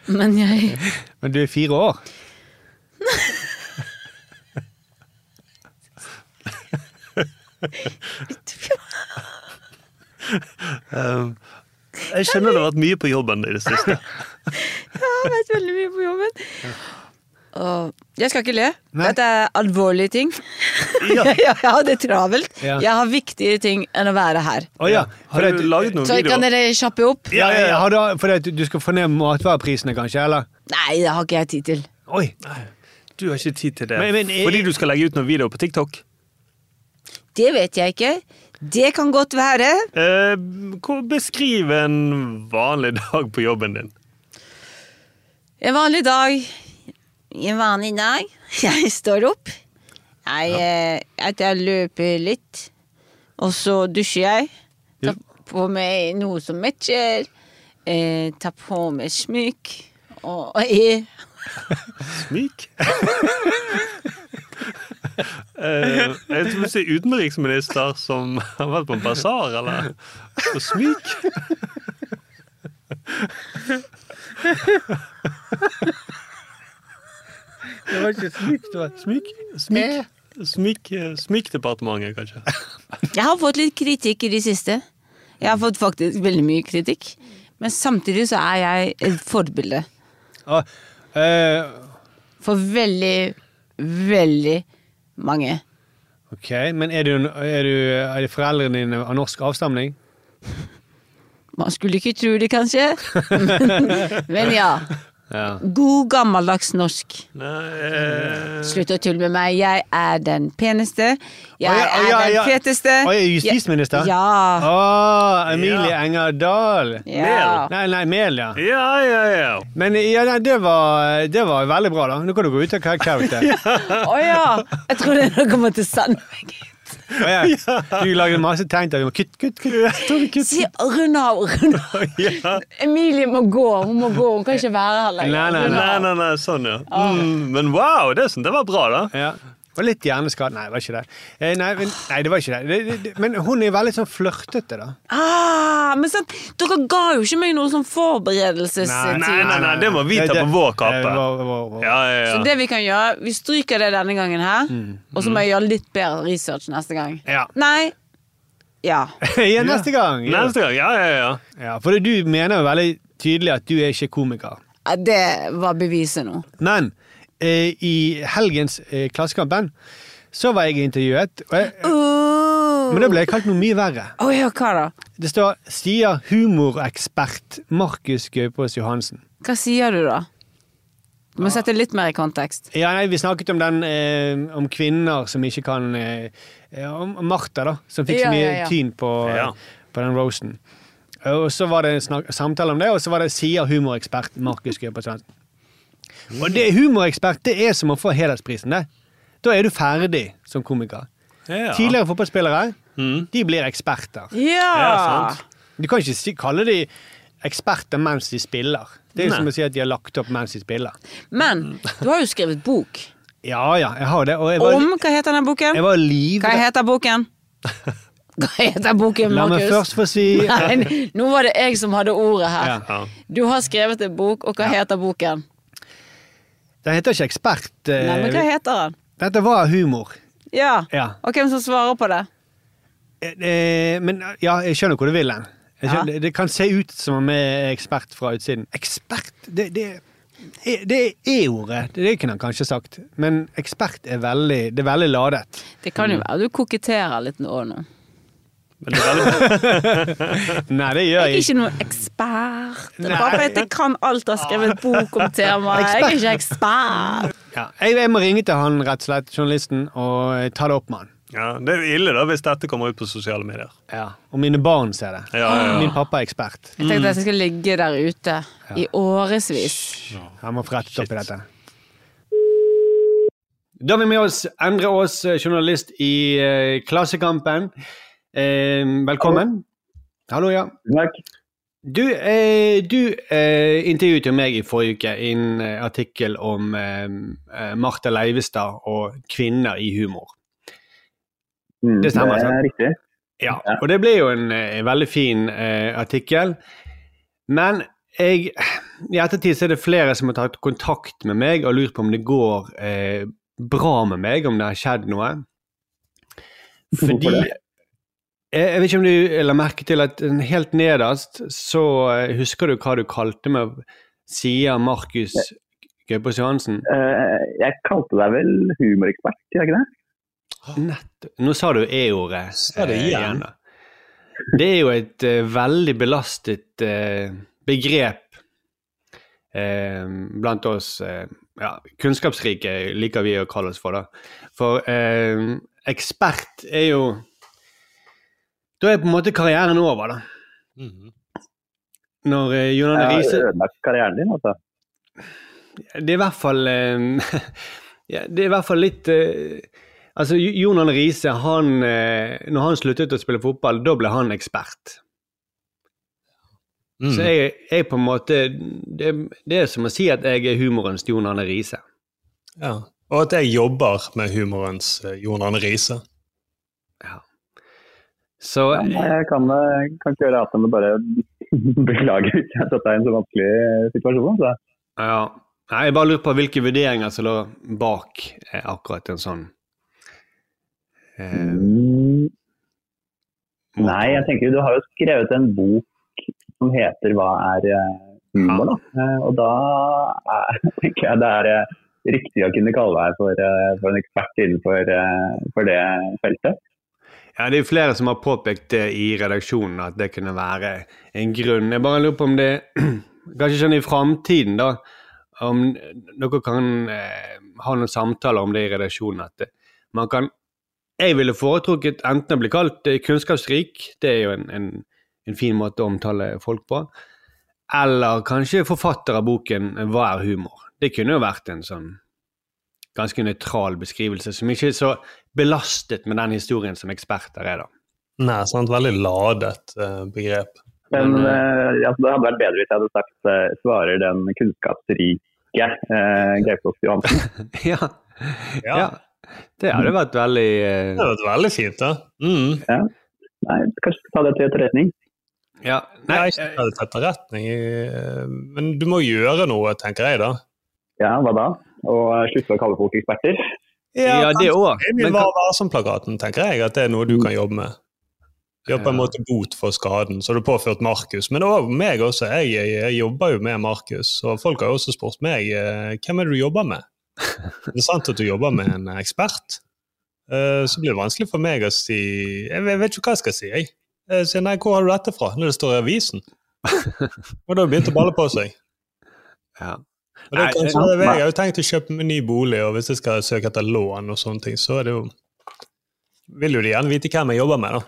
Speaker 2: Men jeg
Speaker 1: Men du er fire år.
Speaker 3: um, jeg skjønner det har vært mye på jobben i det siste.
Speaker 2: Jeg har vært veldig mye på jobben. Og jeg skal ikke le.
Speaker 1: Nei.
Speaker 2: Dette er alvorlige ting.
Speaker 3: Ja.
Speaker 2: jeg har det travelt.
Speaker 1: Ja.
Speaker 2: Jeg har viktigere ting enn å være her.
Speaker 1: Oh, ja.
Speaker 3: Har du laget noen
Speaker 2: Så kan dere kjappe opp?
Speaker 1: ja, ja, ja. Har du, for det, du skal få ned matvareprisene, kanskje? eller?
Speaker 2: Nei, det har ikke jeg tid til.
Speaker 1: Oi!
Speaker 3: Du har ikke tid til det.
Speaker 1: Men- men-
Speaker 3: Fordi du skal legge ut noen videoer på TikTok?
Speaker 2: Det vet jeg ikke. Det kan godt være.
Speaker 3: Eh, beskriv en vanlig dag på jobben din.
Speaker 2: En vanlig dag. En vanlig dag. Jeg står opp. Jeg, eh, jeg løper litt. Og så dusjer jeg. Tar på meg noe som matcher. Eh, tar på meg smykk. Og, og jeg
Speaker 3: Smyk? Uh, jeg tror du sier utenriksminister som har vært på en basar, eller Og smyk.
Speaker 1: Det var ikke smyk, det var smyk.
Speaker 3: Smyk. Smyk, smykdepartementet, kanskje.
Speaker 2: Jeg har fått litt kritikk i det siste. Jeg har fått faktisk veldig mye kritikk. Men samtidig så er jeg et forbilde.
Speaker 1: Ah, eh,
Speaker 2: For veldig, veldig mange.
Speaker 1: Ok, Men er, du, er, du, er foreldrene dine av norsk avstamning?
Speaker 2: Man skulle ikke tro det, kanskje. Men ja.
Speaker 1: Ja.
Speaker 2: God gammeldags norsk.
Speaker 3: eh,
Speaker 2: Slutt å tulle med meg. Jeg er den peneste. Jeg
Speaker 1: oh, ja,
Speaker 2: er
Speaker 1: ja,
Speaker 2: den feteste.
Speaker 1: Å, jeg er justisminister?
Speaker 2: Ja.
Speaker 1: Å, Emilie
Speaker 3: Ja.
Speaker 1: Enger Dahl.
Speaker 2: Ja.
Speaker 1: Nei, nei, Mel, ja.
Speaker 3: Ja, ja, ja.
Speaker 1: Men ja, nei, det, var, det var veldig bra, da. Nå kan du gå ut av karakter.
Speaker 2: Å ja. Jeg trodde dere å sende meg hit.
Speaker 1: Å, ja. Du lagde masse tegn til at vi må kutt, kutt, kutt.
Speaker 2: Si rund av, rund av. Emilie må gå. Hun må gå. Hun kan ikke være her lenger.
Speaker 1: Nei, nei,
Speaker 3: Nei, nei, nei, sånn, ja. Mm, men wow, det, det var bra, da.
Speaker 1: Ja. Og litt hjerneskade. Nei, det var ikke det. Eh, nei, men, nei, det var ikke det. Det, det, det. Men hun er veldig sånn flørtete, da.
Speaker 2: Ah, men sant, dere ga jo ikke meg noe sånn forberedelsestid.
Speaker 3: Nei, nei, nei, det må vi ta på vår kappe.
Speaker 1: Ja,
Speaker 3: Ja, ja,
Speaker 2: Så det vi kan gjøre, vi stryker det denne gangen her, og så må jeg gjøre litt bedre research neste gang.
Speaker 1: Ja.
Speaker 2: Nei. Ja.
Speaker 1: ja, neste gang. Ja.
Speaker 3: Neste gang, ja, ja, ja.
Speaker 1: Ja, for du mener jo veldig tydelig at du er ikke komiker.
Speaker 2: Det var beviset nå.
Speaker 1: Men i helgens eh, Klassekampen så var jeg intervjuet, og jeg, men da ble jeg kalt noe mye verre.
Speaker 2: Oh, ja, hva da?
Speaker 1: Det står 'sier humorekspert Markus Gaupås Johansen'.
Speaker 2: Hva sier du da? Du må sette litt mer i kontekst.
Speaker 1: Ja, nei, Vi snakket om den eh, om kvinner som ikke kan eh, Om Martha, da, som fikk så mye
Speaker 2: ja, ja.
Speaker 1: tyn på,
Speaker 3: Ja.
Speaker 1: på den roasten. Og så var det en samtale om det, og så var det 'sier humorekspert Markus Gaupås Johansen'. Og det humorekspert det er som å få hedersprisen. det. Da er du ferdig som komiker.
Speaker 3: Ja.
Speaker 1: Tidligere fotballspillere
Speaker 3: Mm.
Speaker 1: de blir eksperter.
Speaker 2: Ja!
Speaker 1: Du kan ikke si, kalle de eksperter mens de spiller. Det er jo
Speaker 3: Nei.
Speaker 1: som å si at de har lagt opp mens de spiller.
Speaker 2: Men du har jo skrevet bok.
Speaker 1: Ja ja, jeg har det. Og jeg var,
Speaker 2: Om Hva heter den boken?
Speaker 1: jeg var
Speaker 2: Hva heter boken? Hva heter boken,
Speaker 1: La meg
Speaker 2: Markus?
Speaker 1: først få si
Speaker 2: Nei, nå var det jeg som hadde ordet her.
Speaker 1: Ja.
Speaker 3: Ja.
Speaker 2: Du har skrevet en bok, og hva heter boken?
Speaker 1: Den heter ikke ekspert. eh,
Speaker 2: Nei, men hva heter den?
Speaker 1: Dette var humor.
Speaker 2: Ja.
Speaker 1: Ja.
Speaker 2: Og hvem som svarer på det?
Speaker 1: Eh, eh, Men ja, jeg skjønner hvor du vil hen.
Speaker 2: Ja.
Speaker 1: skjønner- Det kan se ut som om jeg er ekspert fra utsiden. Ekspert, det, det, det er E-ordet. Det kunne han kanskje sagt. Men ekspert er veldig, det er veldig ladet.
Speaker 2: Det kan jo være du koketterer litt nå. nå.
Speaker 3: Men det er
Speaker 1: Nei, det gjør
Speaker 2: Jeg er
Speaker 1: jeg
Speaker 2: ikke noen ekspert. Bare fordi jeg kan alt og har skrevet bok om temaet. Jeg er ikke ekspert.
Speaker 1: Ja, jeg, jeg må ringe til han, rett og slett, journalisten, og eh, ta det opp med han.
Speaker 3: Ja, Det er ille da hvis dette kommer ut på sosiale medier.
Speaker 1: Ja. Og mine barn ser det.
Speaker 3: Ja, ja, ja.
Speaker 1: Min pappa er ekspert.
Speaker 2: Jeg tenkte at jeg skulle ligge der ute i årevis.
Speaker 1: Han må få rettet opp i dette. Da har vi med oss Endre Aas, journalist i eh, Klassekampen. Eh, velkommen. Hallo, ja.
Speaker 10: Takk.
Speaker 1: Du, eh, du eh, intervjuet jo meg i forrige uke i en eh, artikkel om eh, eh, Martha Leivestad og kvinner i humor.
Speaker 10: Mm,
Speaker 1: Det stemmer,
Speaker 10: Det
Speaker 1: sant?
Speaker 10: er riktig.
Speaker 1: Ja, og det ble jo en, en veldig fin eh, artikkel. Men jeg, i ettertid så er det flere som har tatt kontakt med meg og lurt på om det går eh, bra med meg, om det har skjedd noe. Fordi
Speaker 10: Hvorfor det?
Speaker 1: Jeg, jeg vet ikke om du la merke til at helt nederst så eh, husker du hva du kalte meg, sier Markus Gaupås Johansen.
Speaker 10: Eh, jeg kalte deg vel humorekspert, gjør jeg ikke det?
Speaker 1: Nett. Nå sa du E-ordet
Speaker 3: Sa det
Speaker 1: eh,
Speaker 3: igjen.
Speaker 1: da. Det er jo et eh, veldig belastet eh, begrep eh, blant oss eh, ja, kunnskapsrike, liker vi å kalle oss for. da. For eh, ekspert er jo Da er på en måte karrieren over, da.
Speaker 3: Mhm.
Speaker 1: Når eh, Jon Arne
Speaker 10: har
Speaker 1: Riise
Speaker 10: ødelagt karrieren din, altså.
Speaker 1: Det er i hvert fall eh, ja, Det er i hvert fall litt eh, Altså, Jo- Jon Arne Riise, han eh, Når han sluttet å spille fotball, da ble han ekspert.
Speaker 3: Mm.
Speaker 1: Så jeg, jeg på en måte det, det er som å si at jeg er humorens Jon Arne Riise.
Speaker 3: Ja. Og at jeg jobber med humorens eh, Jon Arne Riise.
Speaker 1: Så
Speaker 10: Ja, jeg kan, eh, kan ikke gjøre annet enn å bare beklage hvis jeg har satt deg i en så vanskelig situasjon. Så.
Speaker 1: ja. Jeg bare lurer på hvilke vurderinger som lå bak eh, akkurat en sånn eh,
Speaker 10: Mm. Nei, jeg tenker du har jo skrevet en bok som heter 'Hva er eh, humor', da. Eh, Og da er, tenker jeg det er eh, riktig å kunne kalle deg for, eh, for en ekspert innenfor eh, for det feltet?
Speaker 1: Ja, Det er flere som har påpekt det i redaksjonen, at det kunne være en grunn. Jeg bare lurer på om det Kanskje sånn i framtiden, da. Om dere kan eh, ha noen samtaler om det i redaksjonen. At det, man kan Jeg ville foretrukket enten å bli kalt eh, kunnskapsrik, det er jo en, en, en fin måte å omtale folk på, eller kanskje forfatter av boken 'Hva er humor'? Det kunne jo vært en sånn ganske nøytral beskrivelse, som ikke er så belastet med den historien som eksperter er, da.
Speaker 3: Nei, sant. Veldig ladet uh, begrep.
Speaker 10: Men uh, altså, det hadde vært bedre hvis jeg hadde sagt uh, svarer den kunnskapsrike uh, Gaupås Johansen.
Speaker 1: ja. ja. Det hadde vært veldig uh...
Speaker 3: Det hadde vært veldig fint, da. Mm.
Speaker 10: Ja. Nei, kanskje ta det til etterretning.
Speaker 1: Ja.
Speaker 3: Nei, ikke ta det til etterretning, men du må gjøre noe, tenker jeg da.
Speaker 10: Ja, hva da? Og slutte å kalle folk eksperter?
Speaker 1: Ja, det òg.
Speaker 3: Men Vær varsom-plakaten tenker jeg at det er noe du kan jobbe med. Gjør på en måte bot for skaden som du har påført Markus. Men òg meg også. Jeg, jeg, jeg jobber jo med Markus, og folk har jo også spurt meg eh, hvem er det du jobber med. Det er sant at du jobber med en ekspert. Eh, Så blir det vanskelig for meg å si Jeg vet ikke hva jeg skal si. Jeg, jeg sier nei, hvor har du dette fra? Når det står i avisen. Og da har det begynt å balle på seg.
Speaker 1: Ja.
Speaker 3: Og det kanskje,
Speaker 1: det-
Speaker 3: jeg har jo tenkt å kjøpe meg ny bolig, og hvis jeg skal søke etter lån og sånne ting, så er det jo Vil jo de gjerne vite hvem jeg jobber med, da.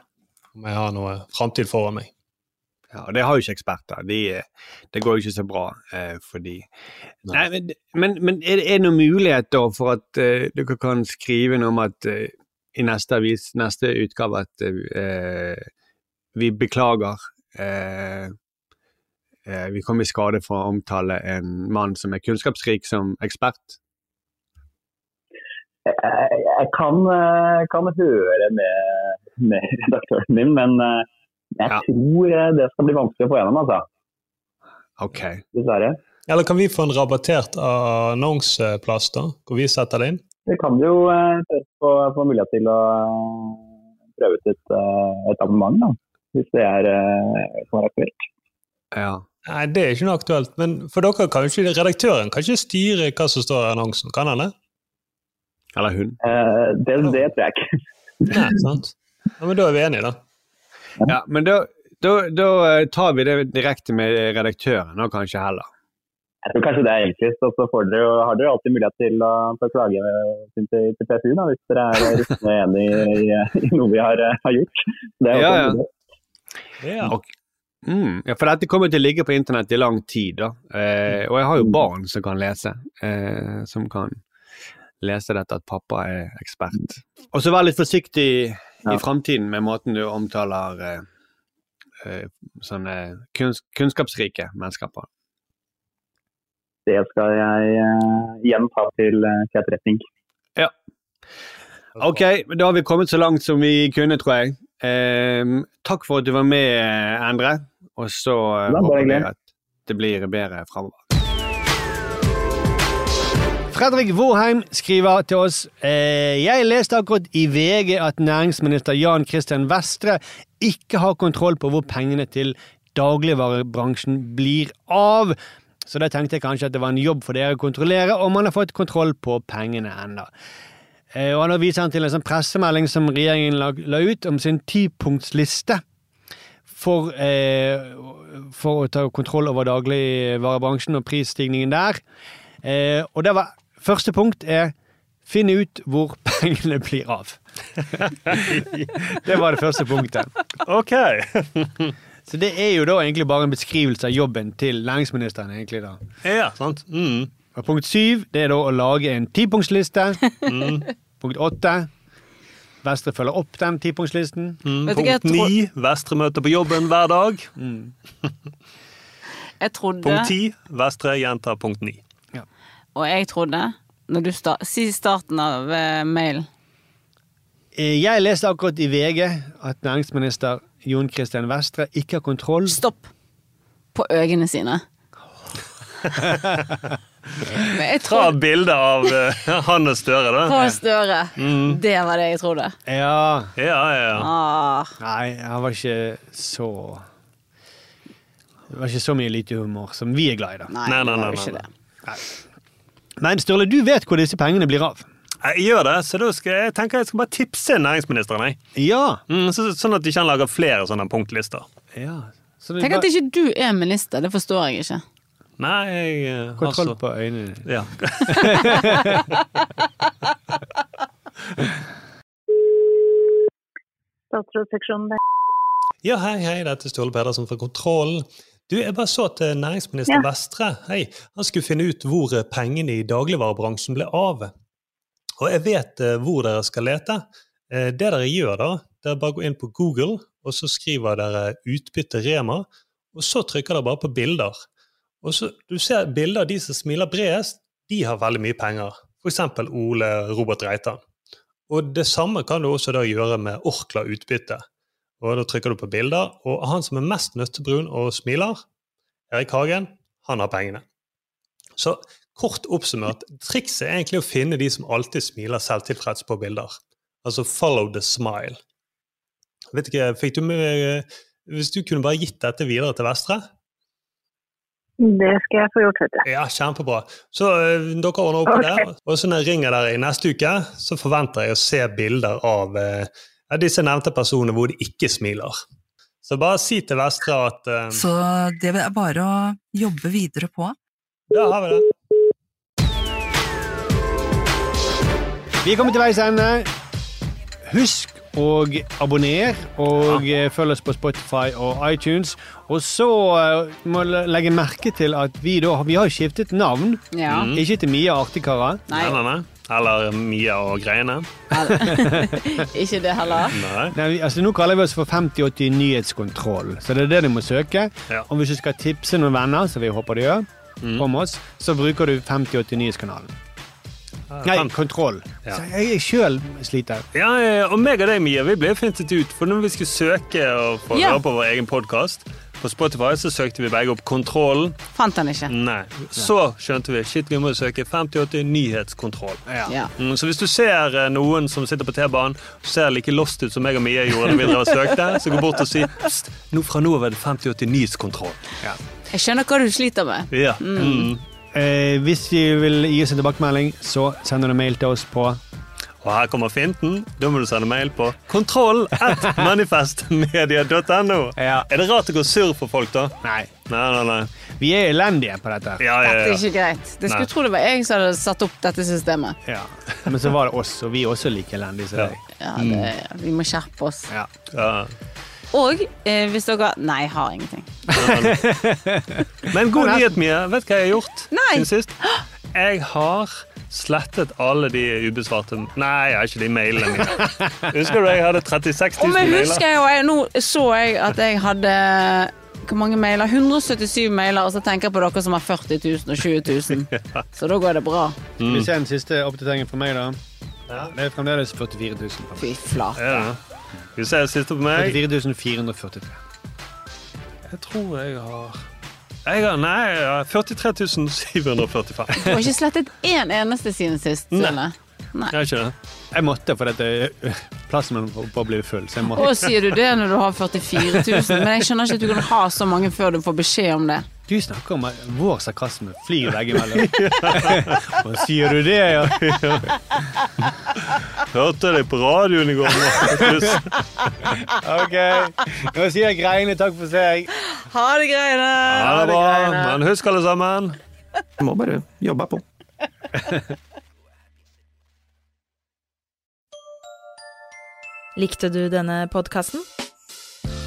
Speaker 3: Om jeg har noe framtid foran meg.
Speaker 1: Ja, og det har jo ikke eksperter. De, det går jo ikke så bra eh, for de. Nei, men, men, men er, det- noen mulighet da for at eh, dere kan skrive noe om at eh, i neste avis, neste utgave, at eh, vi beklager eh, eh, Vi kom i skade for å omtale en mann som er kunnskapsrik som ekspert?
Speaker 10: Jeg, jeg kan, eh, kan høre med, med redaktøren din, men jeg jeg tror eh, det skal bli vanskelig å få gjennom, altså.
Speaker 1: Ok.
Speaker 10: Dessverre.
Speaker 3: Eller kan vi få en rabattert annonseplass, da? Hvor vi setter det inn?
Speaker 10: Vi kan jo eh, få, få mulighet til å eh, prøve ut et, eh, et abonnement, da. Hvis det er, eh, kan aktuelt.
Speaker 1: Ja.
Speaker 3: Nei, det er ikke noe aktuelt. Men for dere kan jo ikke redaktøren kan ikke styre hva som står i annonsen, kan han det?
Speaker 1: Eller hun?
Speaker 10: Eh, det, det tror jeg ikke.
Speaker 3: Nei, sant. Ja, men da er vi enige, da.
Speaker 1: Ja, men da, da, da eh, tar vi det direkte med redaktøren og kanskje heller.
Speaker 10: Jeg tror kanskje det er enklest, og så får dere, jo- har dere alltid mulighet til å, klage til, til, til PFU da, hvis dere er rystende enig i, i noe vi har, har gjort. Det er også
Speaker 1: Ja,
Speaker 10: Det.
Speaker 1: ja.
Speaker 10: mulighet.
Speaker 1: Mm, ja, for dette kommer til å ligge på internett i lang tid, da. Eh, og jeg har jo barn som kan lese. Eh, som kan lese dette at pappa er ekspert. Og så vær litt forsiktig i framtiden med måten du omtaler eh, eh, sånne kunns kunnskapsrike mennesker på.
Speaker 10: Det skal jeg eh, igjen ta til, eh, til etterretning.
Speaker 1: Ja. Ok, da har vi kommet så langt som vi kunne, tror jeg. Ehm, takk for at du var med, Endre. Og så eh, håper vi at det blir bedre framover. Fredrik Vorheim skriver til oss eh, Jeg leste akkurat i VG at næringsminister Jan Christian Vestre ikke har kontroll på hvor pengene til dagligvarebransjen blir av. Så da tenkte jeg kanskje at det var en jobb for dere å kontrollere om han har fått kontroll på pengene ennå. Eh, og har viser han til en sånn pressemelding som regjeringen la, la ut om sin tipunktsliste for, eh, for å ta kontroll over dagligvarebransjen og prisstigningen der. Eh, og det var, første punkt er finne ut hvor pengene blir av. det var det første punktet.
Speaker 3: Ok.
Speaker 1: Så det er jo da egentlig bare en beskrivelse av jobben til næringsministeren. egentlig da.
Speaker 3: Ja, sant. Mm.
Speaker 1: Og punkt syv det er da å lage en tipunktsliste. Punkt åtte Vestre følger opp den tipunktslisten.
Speaker 3: Mm. Punkt ni, Vestre møter på jobben hver dag.
Speaker 2: Jeg trodde
Speaker 3: Punkt ti, Vestre gjentar punkt ni.
Speaker 2: Og jeg trodde når du sta Si starten av uh, mailen.
Speaker 1: Eh, Jeg leste akkurat i VG at næringsminister Jon Christian Vestre ikke har kontroll
Speaker 2: Stopp! På øynene sine. Men jeg
Speaker 3: Ta
Speaker 2: tror
Speaker 3: bilde av uh, han og Støre, da.
Speaker 2: Han Støre.
Speaker 3: Mm.
Speaker 2: Det var det jeg trodde.
Speaker 1: Ja.
Speaker 3: Ja, ja, ja.
Speaker 2: Ah.
Speaker 1: Nei, han var ikke så Det var ikke så mye lite humor som vi er glad i, da.
Speaker 2: Nei,
Speaker 3: Nei, nei, nei,
Speaker 2: ikke
Speaker 3: nei,
Speaker 2: det.
Speaker 1: Men Sturle, du vet hvor disse pengene blir av?
Speaker 3: Jeg gjør det, så da skal jeg tenker jeg skal bare tipse næringsministeren. Jeg.
Speaker 1: Ja.
Speaker 3: Mm, så, sånn at ikke han lager flere sånne punktlister.
Speaker 1: Ja.
Speaker 2: Tenk at ikke du er minister, det forstår jeg ikke.
Speaker 3: Nei, jeg
Speaker 1: Kontroll
Speaker 3: så-
Speaker 1: på øynene.
Speaker 3: Ja.
Speaker 11: Statsrådsseksjonen der.
Speaker 3: ja, hei, hei, dette er Ståle Pedersen fra Kontroll. Du, jeg bare så at eh, næringsminister
Speaker 11: Ja.
Speaker 3: Vestre hei, han skulle finne ut hvor eh, pengene i dagligvarebransjen ble av. Og jeg vet eh, hvor dere skal lete. Eh, Det dere gjør da, det er bare å gå inn på Google, og så skriver dere utbytte Rema, og så trykker dere bare på bilder. Og så, du ser bilder av de som smiler bredest, de har veldig mye penger. Eksempel Ole Robert Reitan. Og det samme kan du også da gjøre med Orkla utbytte. Og da trykker du på bilder, og han som er mest nøttebrun og smiler, Erik Hagen, han har pengene. Så kort oppsummert, trikset er egentlig å finne de som alltid smiler selvtilfreds på bilder. Altså follow the smile. Vet ikke, fikk du med Hvis du kunne bare gitt dette videre til Vestre?
Speaker 11: Det skal jeg få gjort, vet du.
Speaker 3: Ja, kjempebra. Så uh, dere ordner opp i det. Og så når jeg ringer dere i neste uke, så forventer jeg å se bilder av uh, disse nevnte personene hvor de ikke smiler. Så bare si til Vestre at uh,
Speaker 5: Så det er bare å jobbe videre på.
Speaker 3: Da har vi det.
Speaker 1: Vi er kommet til veis ende. Husk å abonner, og ja. følg oss på Spotify og iTunes. Og så eh, må du legge merke til at vi da vi har skiftet navn.
Speaker 2: Ja.
Speaker 3: Mm.
Speaker 1: Ikke til Mia Artigkarer.
Speaker 2: Nei.
Speaker 3: Nei, nei, nei. Eller Mia og greiene.
Speaker 2: ikke det heller.
Speaker 3: Nei.
Speaker 1: Nei, altså Nå kaller vi oss for 5080 Nyhetskontroll, så det er det du må søke.
Speaker 3: Ja.
Speaker 1: Og hvis du skal tipse noen venner, som vi håper du gjør, om oss, så bruker du 5080 Nyhetskanalen. Nei,
Speaker 3: fem-
Speaker 1: kontroll.
Speaker 3: Ja.
Speaker 1: Så jeg sjøl sliter.
Speaker 3: Ja, eh, og meg og deg, Mia, vi ble fintet ut. For når vi skulle søke og få
Speaker 2: Ja.
Speaker 3: høre på vår egen podkast på Spotify, så søkte vi begge opp Kontrollen.
Speaker 2: Fant han ikke.
Speaker 3: Nei. Så skjønte vi shit, vi må søke 58 Nyhetskontroll.
Speaker 2: Ja.
Speaker 3: Mm, så hvis du ser eh, noen som sitter på T-banen og ser like lost ut som meg og Mia gjorde da vi drev og søkte, så gå bort og si Pst, nå fra nå av er det 58 Nyhetskontroll.
Speaker 2: Jeg skjønner hva du sliter med.
Speaker 3: Ja. Mm.
Speaker 1: Eh, hvis du vil gi oss en tilbakemelding, så sender du mail til oss på
Speaker 3: Og her kommer finten. Da må du sende mail på kontroll at manifestmedia.no.
Speaker 1: Ja.
Speaker 3: Er det rart å gå surr for folk, da?
Speaker 1: Nei.
Speaker 3: Nei, nei, nei.
Speaker 1: Vi er elendige på dette.
Speaker 3: Ja, ja,
Speaker 2: Dette er ikke greit. Det
Speaker 3: Nei.
Speaker 2: skulle tro det var jeg som hadde satt opp dette systemet.
Speaker 1: Ja. Men så var det oss, og vi er også like elendige som
Speaker 3: Ja.
Speaker 1: deg.
Speaker 2: Ja, det, Vi må skjerpe oss.
Speaker 1: Ja.
Speaker 2: Og eh, hvis dere Nei, jeg har ingenting.
Speaker 3: Men god nyhet, Mia. Vet du hva jeg har gjort
Speaker 2: Nei.
Speaker 3: siden sist? Jeg har slettet alle de ubesvarte Nei, jeg har ikke de mailene mine. Husker du jeg hadde 36
Speaker 2: Og
Speaker 3: 000
Speaker 2: men
Speaker 3: mailer?
Speaker 2: husker jeg, og jeg, nå så jeg at jeg hadde hvor mange mailer? 177 mailer, og så tenker jeg på dere som har 40 000 og 20 000. Så da går det bra.
Speaker 1: Mm. vi ser den siste oppdateringen fra meg, da? Det er fremdeles 44 000.
Speaker 2: Fy flate.
Speaker 3: Ja. Skal vi se siste på meg.
Speaker 1: 4443.
Speaker 3: Jeg tror jeg har jeg har, Nei, jeg har 43 745.
Speaker 2: Du har ikke slettet én eneste siden sist.
Speaker 3: Nei.
Speaker 2: Nei.
Speaker 3: Jeg ikke det.
Speaker 1: Jeg måtte, for dette, plassen min bare blir full. Så jeg måtte.
Speaker 2: Å, sier du det når du har 44 000? Men jeg skjønner ikke at du kan ha så mange før du får beskjed om det.
Speaker 1: Du snakker om at vår sarkasme flyr veggimellom. Hva sier du det, ja?
Speaker 3: Hørte deg på radioen i går.
Speaker 1: Ok. Nå sier jeg greiene takk for seg.
Speaker 2: Ha det, greiene!
Speaker 3: Ha det bra. Men husk, alle sammen
Speaker 4: Du må bare jobbe på.
Speaker 12: Likte du denne podkasten?